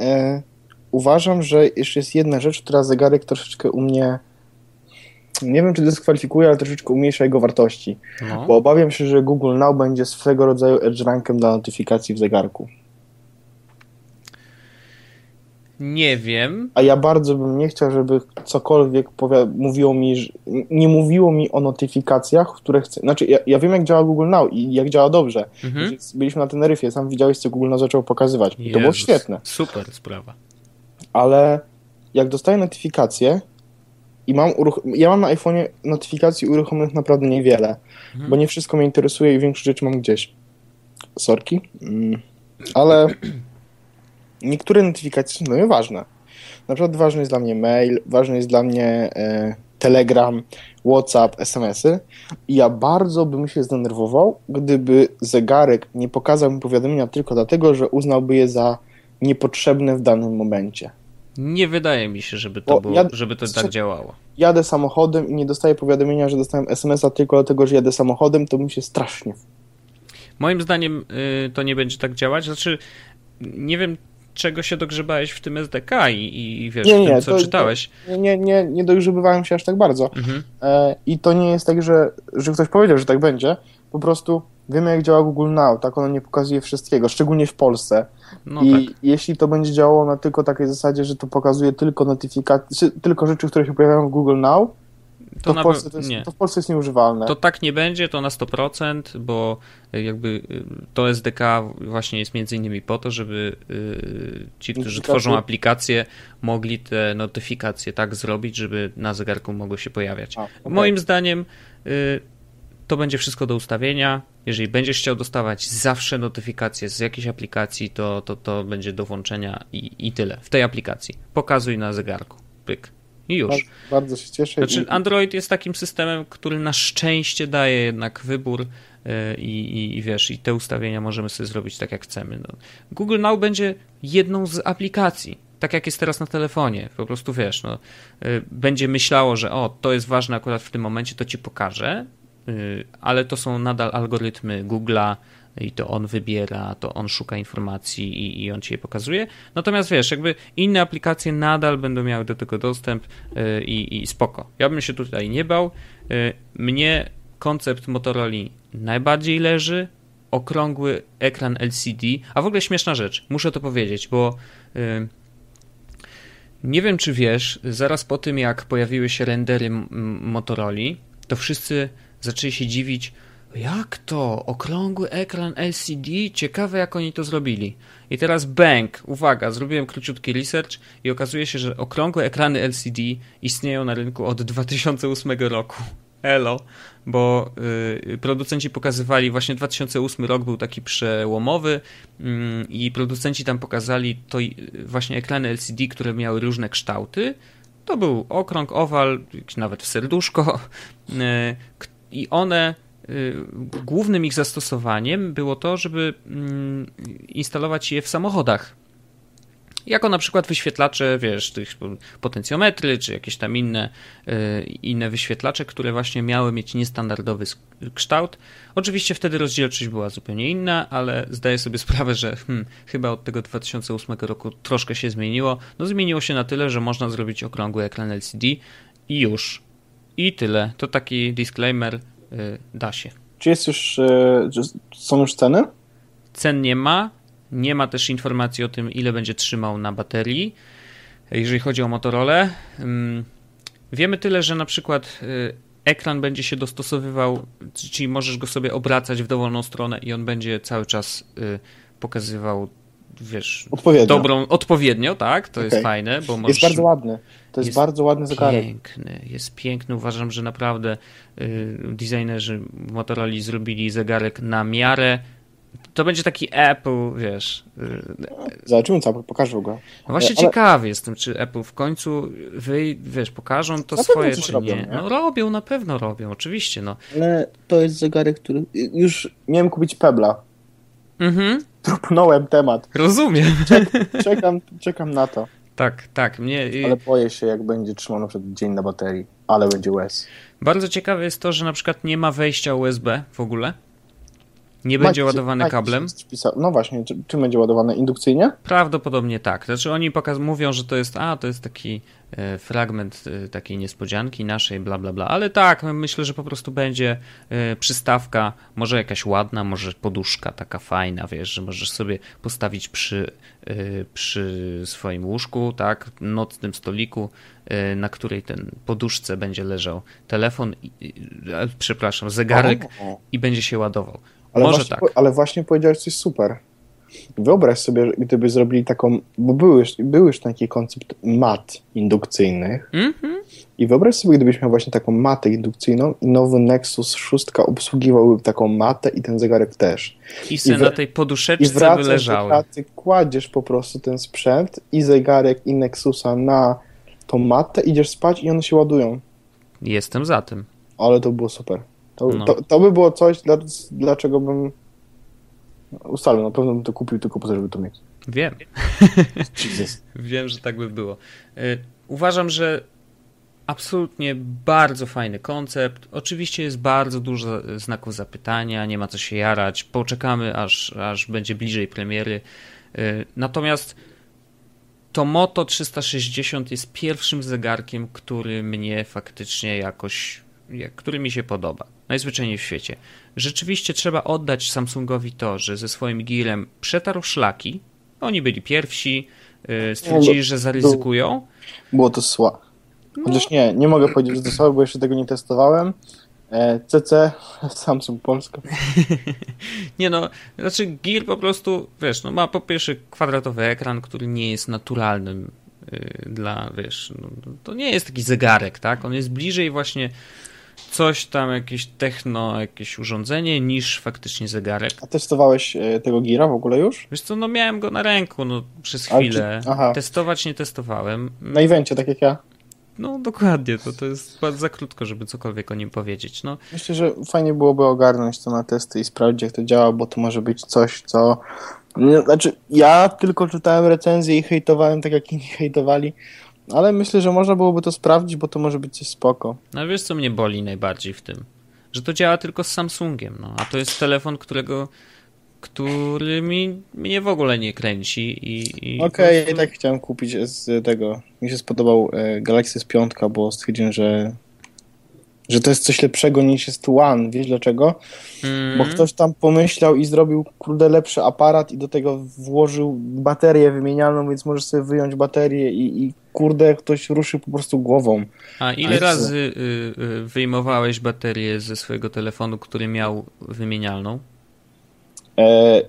e, uważam, że jeszcze jest jedna rzecz, która zegarek troszeczkę u mnie nie wiem, czy dyskwalifikuje, ale troszeczkę umniejsza jego wartości. No. Bo obawiam się, że Google Now będzie swego rodzaju edge rankiem dla notyfikacji w zegarku. Nie wiem. A ja bardzo bym nie chciał, żeby cokolwiek mówiło mi, że, nie mówiło mi o notyfikacjach, które chcę. Znaczy, ja, ja, wiem, jak działa Google Now i jak działa dobrze. Mhm. Byliśmy na Teneryfie, sam widziałeś, co Google Now zaczął pokazywać. I to było świetne. Super sprawa. Ale jak dostaję notyfikacje i mam uruch- ja mam na iPhone'ie notyfikacji uruchomionych naprawdę niewiele, mhm. bo nie wszystko mnie interesuje i większość rzeczy mam gdzieś. Sorki. Mm. Ale (clears throat) niektóre notyfikacje są dla mnie ważne. Na przykład ważny jest dla mnie mail, ważny jest dla mnie e, Telegram, WhatsApp, SMS-y. I ja bardzo bym się zdenerwował, gdyby zegarek nie pokazał mi powiadomienia tylko dlatego, że uznałby je za niepotrzebne w danym momencie. Nie wydaje mi się, żeby to, było, żeby to tak działało. Jadę samochodem i nie dostaję powiadomienia, że dostałem SMS-a tylko dlatego, że jadę samochodem, to mi się strasznie. Moim zdaniem y, to nie będzie tak działać. Znaczy, nie wiem, czego się dogrzebałeś w tym SDK i, i wiesz, nie, nie, tym, co to, czytałeś. To, nie, nie, nie dogrzebywałem się aż tak bardzo. Mhm. E, I to nie jest tak, że, że ktoś powiedział, że tak będzie. Po prostu wiemy, jak działa Google Now, tak ono nie pokazuje wszystkiego, szczególnie w Polsce. No I tak. jeśli to będzie działało na tylko takiej zasadzie, że to pokazuje tylko notyfikacje, tylko rzeczy, które się pojawiają w Google Now, to, to, w Polsce to, jest, nie. to w Polsce jest nieużywalne. To tak nie będzie, to na 100%, bo jakby y, to SDK właśnie jest między innymi po to, żeby y, ci, którzy tworzą aplikacje, mogli te notyfikacje tak zrobić, żeby na zegarku mogły się pojawiać. A, okay. Moim zdaniem to będzie wszystko do ustawienia. Jeżeli będziesz chciał dostawać zawsze notyfikacje z jakiejś aplikacji, to, to, to będzie do włączenia i, i tyle. W tej aplikacji. Pokazuj na zegarku. Pyk. I już. Bardzo, bardzo się cieszę. Znaczy, Android jest takim systemem, który na szczęście daje jednak wybór e, i, i, i, wiesz, i te ustawienia możemy sobie zrobić tak, jak chcemy. No. Google Now będzie jedną z aplikacji, tak jak jest teraz na telefonie. Po prostu wiesz, no, e, będzie myślało, że o, to jest ważne akurat w tym momencie, to ci pokażę, e, ale to są nadal algorytmy Google'a i to on wybiera, to on szuka informacji i, i on ci je pokazuje. Natomiast wiesz, jakby inne aplikacje nadal będą miały do tego dostęp y, i, i spoko. Ja bym się tutaj nie bał. Y, mnie koncept Motorola najbardziej leży, okrągły ekran LCD, a w ogóle śmieszna rzecz, muszę to powiedzieć, bo y, nie wiem czy wiesz, zaraz po tym jak pojawiły się rendery Motorola, to wszyscy zaczęli się dziwić, jak to? Okrągły ekran LCD? Ciekawe jak oni to zrobili. I teraz bang, uwaga, zrobiłem króciutki research i okazuje się, że okrągłe ekrany LCD istnieją na rynku od 2008 roku. Elo, bo y, producenci pokazywali, właśnie 2008 rok był taki przełomowy y, i producenci tam pokazali to właśnie ekrany LCD, które miały różne kształty. To był okrąg, owal, nawet w serduszko (laughs) y, i one głównym ich zastosowaniem było to, żeby mm, instalować je w samochodach jako na przykład wyświetlacze, wiesz, tych potencjometry, czy jakieś tam inne, yy, inne wyświetlacze, które właśnie miały mieć niestandardowy kształt. Oczywiście wtedy rozdzielczość była zupełnie inna, ale zdaję sobie (laughs) sprawę, że hmm, chyba od tego 2008 roku troszkę się zmieniło. No zmieniło się na tyle, że można zrobić okrągły ekran LCD i już. I tyle. To taki disclaimer, da się. Czy jest już, yy, są już ceny? Cen nie ma, nie ma też informacji o tym, ile będzie trzymał na baterii. Jeżeli chodzi o Motorola, wiemy tyle, że na przykład y, ekran będzie się dostosowywał, czyli możesz go sobie obracać w dowolną stronę i on będzie cały czas y, pokazywał wiesz, odpowiednio. dobrą, odpowiednio, tak, to okay. jest fajne, bo możesz... Jest bardzo ładny, to jest, jest bardzo ładny zegarek. piękny, jest piękny, uważam, że naprawdę y, designerzy Motorola zrobili zegarek na miarę to będzie taki Apple, wiesz. Y, Zobaczymy co, pokażę go. No właśnie Ale... ciekawy jestem, czy Apple w końcu wy, wiesz, pokażą to na swoje, czy robią, nie. nie. No robią, na pewno robią, oczywiście, no. Ale to jest zegarek, który... Już miałem kupić Pebla. Mhm. Propnąłem temat. Rozumiem. Czek, (laughs) czekam, czekam na to. Tak, tak. Mnie... Ale boję się, jak będzie trzymał na przykład dzień na baterii, ale będzie łez. Bardzo ciekawe jest to, że na przykład nie ma wejścia USB w ogóle. Nie będzie ładowany kablem? No właśnie, czy, czym będzie ładowane? Indukcyjnie? Prawdopodobnie tak. Znaczy oni pokaz mówią, że to jest, a to jest taki e, fragment e, takiej niespodzianki naszej, bla bla bla. Ale tak, no, myślę, że po prostu będzie e, przystawka, może jakaś ładna, może poduszka taka fajna, wiesz, że możesz sobie postawić przy, przy swoim łóżku, tak, nocnym stoliku, na której ten poduszce będzie leżał telefon, przepraszam, zegarek i będzie się ładował. Ale Może właśnie, tak. Ale właśnie powiedziałeś coś super. Wyobraź sobie, gdyby zrobili taką, bo był już, był już taki koncept mat indukcyjnych mm -hmm. i wyobraź sobie, gdybyś miał właśnie taką matę indukcyjną i nowy Nexus 6 obsługiwałby taką matę i ten zegarek też. I se na tej poduszeczce by leżały. Pracy kładziesz po prostu ten sprzęt i zegarek i Nexusa na tą matę, idziesz spać i one się ładują. Jestem za tym. Ale to było super. To, no. to, to, by było coś, dla, dlaczego bym ustalił. Na pewno bym to kupił tylko po to, żeby to mieć. Wiem. (laughs) Wiem, że tak by było. Y, uważam, że absolutnie bardzo fajny koncept. Oczywiście jest bardzo dużo znaków zapytania, nie ma co się jarać. Poczekamy, aż, aż będzie bliżej premiery. Y, natomiast to Moto 360 jest pierwszym zegarkiem, który mnie faktycznie jakoś, który mi się podoba najzwyczajniej w świecie. Rzeczywiście trzeba oddać Samsungowi to, że ze swoim Gearem przetarł szlaki. Oni byli pierwsi, y, stwierdzili, że zaryzykują. Było to słabe. No. Chociaż nie, nie mogę powiedzieć, że to słabe, bo jeszcze tego nie testowałem. CC, e, (laughs) Samsung Polska. (laughs) nie no, znaczy Gear po prostu, wiesz, no ma po pierwsze kwadratowy ekran, który nie jest naturalnym y, dla, wiesz, no, to nie jest taki zegarek, tak? On jest bliżej właśnie coś tam, jakieś techno, jakieś urządzenie, niż faktycznie zegarek. A testowałeś e, tego Gira w ogóle już? Wiesz co, no miałem go na ręku no, przez chwilę. Czy... Testować nie testowałem. Na evencie, tak jak ja? No dokładnie, to, to jest za krótko, żeby cokolwiek o nim powiedzieć. No. Myślę, że fajnie byłoby ogarnąć to na testy i sprawdzić, jak to działa, bo to może być coś, co... Znaczy, ja tylko czytałem recenzje i hejtowałem tak, jak inni hejtowali, ale myślę, że można byłoby to sprawdzić, bo to może być coś spoko. No wiesz, co mnie boli najbardziej w tym? Że to działa tylko z Samsungiem, no. A to jest telefon, którego który mi, mnie w ogóle nie kręci i... i Okej, prostu... okay, tak chciałem kupić z tego. Mi się spodobał e, Galaxy S5, bo stwierdziłem, że że to jest coś lepszego niż jest One. Wiesz dlaczego? Mm. Bo ktoś tam pomyślał i zrobił, kurde, lepszy aparat i do tego włożył baterię wymienialną, więc możesz sobie wyjąć baterię i, i kurde, ktoś ruszył po prostu głową. A ile razy y, y, wyjmowałeś baterię ze swojego telefonu, który miał wymienialną? E,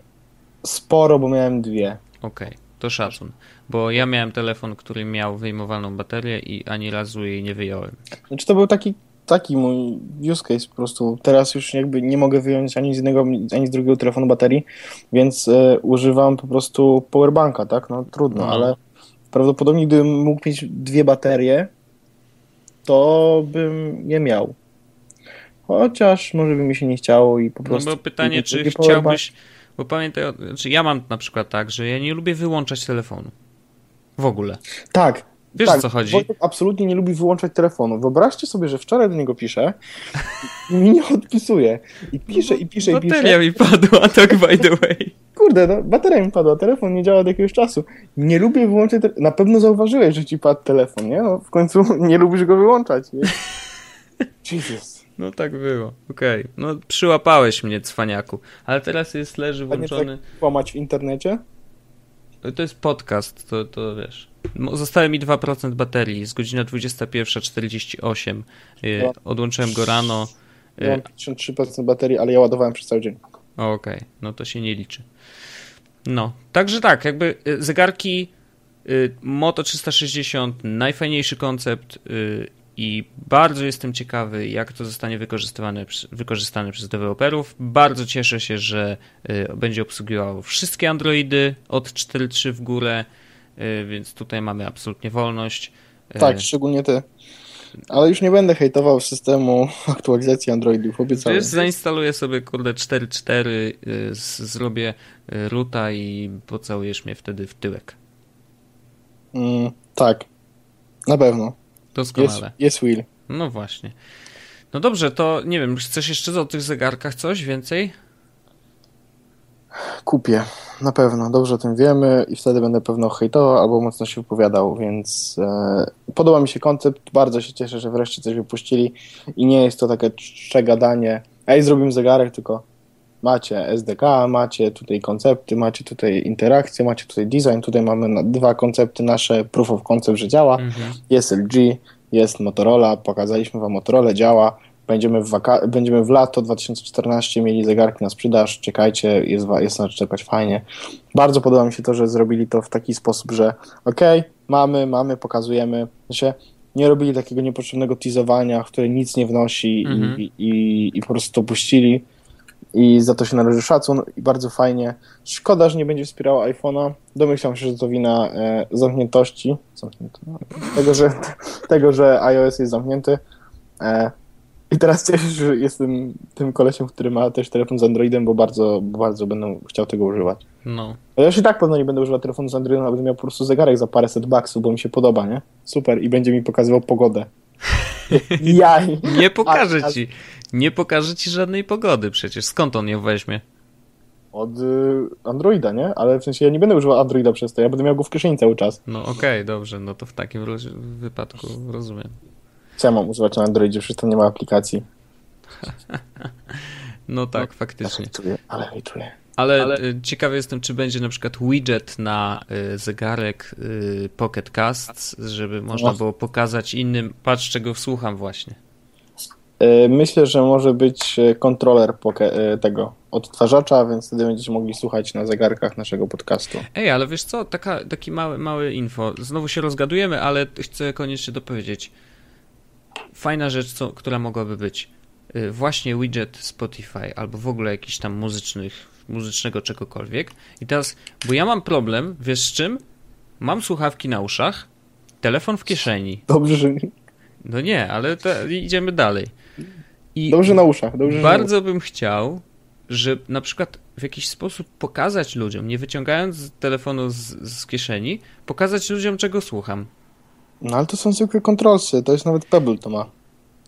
sporo, bo miałem dwie. Okej, okay, to szacun. Bo ja miałem telefon, który miał wyjmowalną baterię i ani razu jej nie wyjąłem. Znaczy to był taki taki mój use case po prostu. Teraz już jakby nie mogę wyjąć ani z jednego, ani z drugiego telefonu baterii, więc e, używam po prostu powerbanka, tak? No trudno, no. ale prawdopodobnie gdybym mógł mieć dwie baterie, to bym je miał. Chociaż może by mi się nie chciało i po prostu... No bo pytanie, czy chciałbyś... Bo pamiętaj, znaczy ja mam na przykład tak, że ja nie lubię wyłączać telefonu. W ogóle. Tak, Wiesz tak, o co chodzi? Wojtek absolutnie nie lubi wyłączać telefonu. Wyobraźcie sobie, że wczoraj do niego piszę i mi nie odpisuje. I pisze, i pisze, i pisze. Bateria mi padła, tak by the way. Kurde, no, bateria mi padła, telefon nie działa od jakiegoś czasu. Nie lubię wyłączać telefonu. Na pewno zauważyłeś, że ci padł telefon, nie? No, w końcu (laughs) nie lubisz go wyłączać, nie? (laughs) Jesus. No tak było, okej. Okay. No przyłapałeś mnie, cwaniaku. Ale teraz jest, leży włączony... A nie tak kłamać w internecie? To jest podcast, to, to wiesz. Zostały mi 2% baterii, jest godzina 21.48. No. Odłączyłem go rano. Ja mam 53% baterii, ale ja ładowałem przez cały dzień. Okej, okay. no to się nie liczy. No, także tak, jakby y, zegarki y, Moto 360, najfajniejszy koncept i bardzo jestem ciekawy, jak to zostanie wykorzystane, wykorzystane przez deweloperów. Bardzo cieszę się, że będzie obsługiwało wszystkie Androidy od 4.3 w górę. Y, więc tutaj mamy absolutnie wolność. Y, tak, szczególnie ty. Ale już nie będę hejtował systemu (laughs) aktualizacji Androidów, obiecałem. Wiesz, zainstaluję sobie kurde 4.4, y, zrobię ruta i pocałujesz mnie wtedy w tyłek. Mm, tak, na pewno. Doskonale. Jest, jest Will. No właśnie. No dobrze, to nie wiem, chcesz jeszcze o tych zegarkach coś więcej? Kupię, na pewno. Dobrze o tym wiemy i wtedy będę pewno hejtował albo mocno się wypowiadał, więc e, podoba mi się koncept. Bardzo się cieszę, że wreszcie coś wypuścili i nie jest to takie czcze gadanie. Ej, zrobimy zegarek, tylko macie SDK, macie tutaj koncepty, macie tutaj interakcje, macie tutaj design. Tutaj mamy dwa koncepty nasze, proof of concept, że działa. Mhm. Jest LG, jest Motorola, pokazaliśmy wam Motorola, działa Będziemy w, waka- będziemy w lato 2014 mieli zegarki na sprzedaż, czekajcie, jest, jest na czekać fajnie. Bardzo podoba mi się to, że zrobili to w taki sposób, że okej, okay, mamy, mamy, pokazujemy. Znaczy, nie robili takiego niepotrzebnego teasowania, które nic nie wnosi mhm. i, i, i po prostu to puścili i za to się należy szacun i bardzo fajnie. Szkoda, że nie będzie wspierała iPhone'a. Domyślam się, że to wina e, zamkniętości, tego, że, tego, że iOS jest zamknięty. E, i teraz że jestem tym kolesiem, który ma też telefon z Androidem, bo bardzo, bardzo będę chciał tego używać. No. Ale już i tak pewno nie będę używał telefonu z Androidem, a będę miał po prostu zegarek za paręset baksów, bo mi się podoba, nie? Super. I będzie mi pokazywał pogodę. (laughs) Jaj. Nie pokażę ci. Nie pokażę ci żadnej pogody przecież. Skąd on ją weźmie? Od y, Androida, nie? Ale w sensie ja nie będę używał Androida przez to, ja będę miał go w kieszeni cały czas. No okej, okay, dobrze, no to w takim wypadku rozumiem. Co ja mam używać na Androidzie, przecież tam nie ma aplikacji. (laughs) no tak, no, faktycznie. Ale hejtuję. Ale, ale y, ciekawy jestem, czy będzie na przykład widget na y, zegarek y, Pocket Cast, żeby można no. było pokazać innym, patrz czego słucham właśnie. Myślę, że może być kontroler tego odtwarzacza, więc wtedy będziecie mogli słuchać na zegarkach naszego podcastu. Ej, ale wiesz co, Taka, taki mały, mały info. Znowu się rozgadujemy, ale chcę koniecznie dopowiedzieć fajna rzecz, co, która mogłaby być. Y, właśnie widget Spotify albo w ogóle jakiś tam muzycznych, muzycznego czegokolwiek. I teraz, bo ja mam problem, wiesz z czym? Mam słuchawki na uszach, telefon w kieszeni. Dobrze, że nie. No nie, ale idziemy dalej. I dobrze na uszach. Dobrze bardzo na bym chciał, że na przykład w jakiś sposób pokazać ludziom, nie wyciągając telefonu z, z kieszeni, pokazać ludziom, czego słucham. No ale to są zwykłe kontrolsy, to jest nawet Pebble to ma.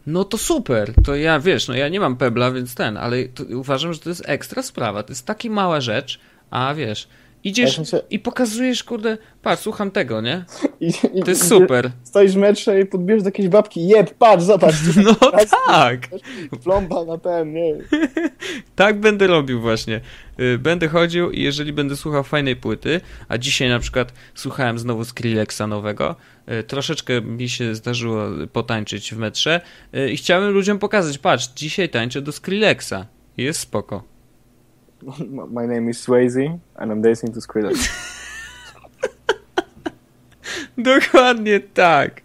No to super, to ja wiesz, no ja nie mam pebla, więc ten, ale uważam, że to jest ekstra sprawa. To jest taka mała rzecz, a wiesz, Idziesz ja się... i pokazujesz, kurde, patrz, słucham tego, nie? (laughs) I, i, to jest super. Stoisz w metrze i podbierzesz do jakiejś babki, jeb, patrz, zobacz. (laughs) No tak. Plomba na ten, nie (laughs) Tak będę robił właśnie. Y, będę chodził i jeżeli będę słuchał fajnej płyty, a dzisiaj na przykład słuchałem znowu Skrillexa nowego, y, troszeczkę mi się zdarzyło potańczyć w metrze y, i chciałem ludziom pokazać, patrz, dzisiaj tańczę do Skrillexa. Jest spoko. (laughs) My name is Swayze and I'm dancing to Skrillex. (laughs) Dokładnie tak.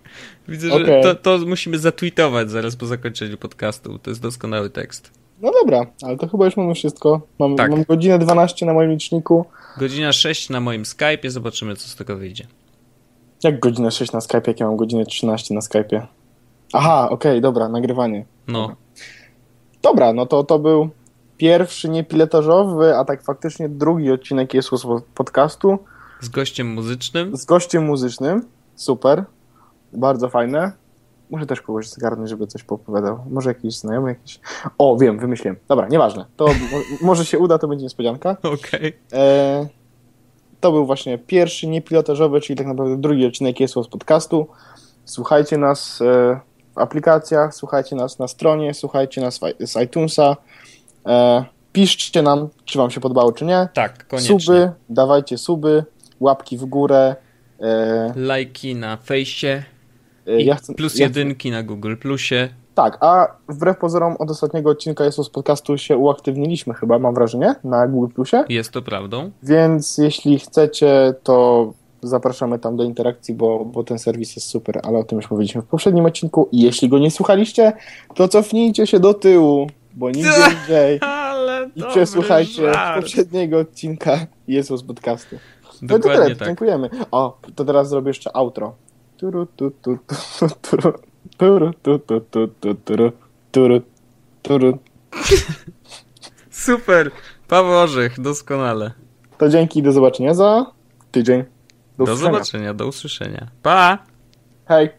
Widzę, okay. że to, to musimy zatweetować zaraz po zakończeniu podcastu. To jest doskonały tekst. No dobra, ale to chyba już mamy wszystko. Mam, tak. mam godzinę 12 na moim liczniku. Godzina 6 na moim Skype'ie, zobaczymy co z tego wyjdzie. Jak godzinę 6 na Skype'ie, jak ja mam godzinę 13 na Skype'ie? Aha, okej, okay, dobra, nagrywanie. No. Dobra, no to to był pierwszy niepilotażowy, a tak faktycznie drugi odcinek jest podcastu. Z gościem muzycznym? Z gościem muzycznym. Super. Bardzo fajne. Muszę też kogoś zgarnąć, żeby coś poopowiadał. Może jakiś znajomy, jakiś... O, wiem, wymyśliłem. Dobra, nieważne. To (laughs) może się uda, to będzie niespodzianka. Okej. Okay. E, to był właśnie pierwszy niepilotażowy, czyli tak naprawdę drugi odcinek jest z podcastu. Słuchajcie nas e, w aplikacjach, słuchajcie nas na stronie, słuchajcie nas z iTunesa, E, piszcie nam, czy wam się podobało, czy nie. Tak, koniecznie. Suby, dawajcie suby, łapki w górę. E, Lajki na fejsie. E, ja chcę, plus ja jedynki na Google Plusie. Tak, a wbrew pozorom od ostatniego odcinka jest z podcastu się uaktywniliśmy chyba, mam wrażenie, na Google Plusie. Jest to prawdą. Więc jeśli chcecie, to zapraszamy tam do interakcji, bo, bo ten serwis jest super, ale o tym już mówiliśmy w poprzednim odcinku. I jeśli go nie słuchaliście, to cofnijcie się do tyłu bo nigdzie (laughs) indziej. I przesłuchajcie żart. poprzedniego odcinka Jezus podcastu. No to tyle, tak. dziękujemy. O, to teraz zrobię jeszcze outro. Turu, tu, tu, tu, turu, turu, tu, tu, tu, tu, turu, turu, turu. (laughs) Super. Paweł Orzech, doskonale. To dzięki, do zobaczenia za tydzień. Do, do zobaczenia, do usłyszenia. Pa! Hej!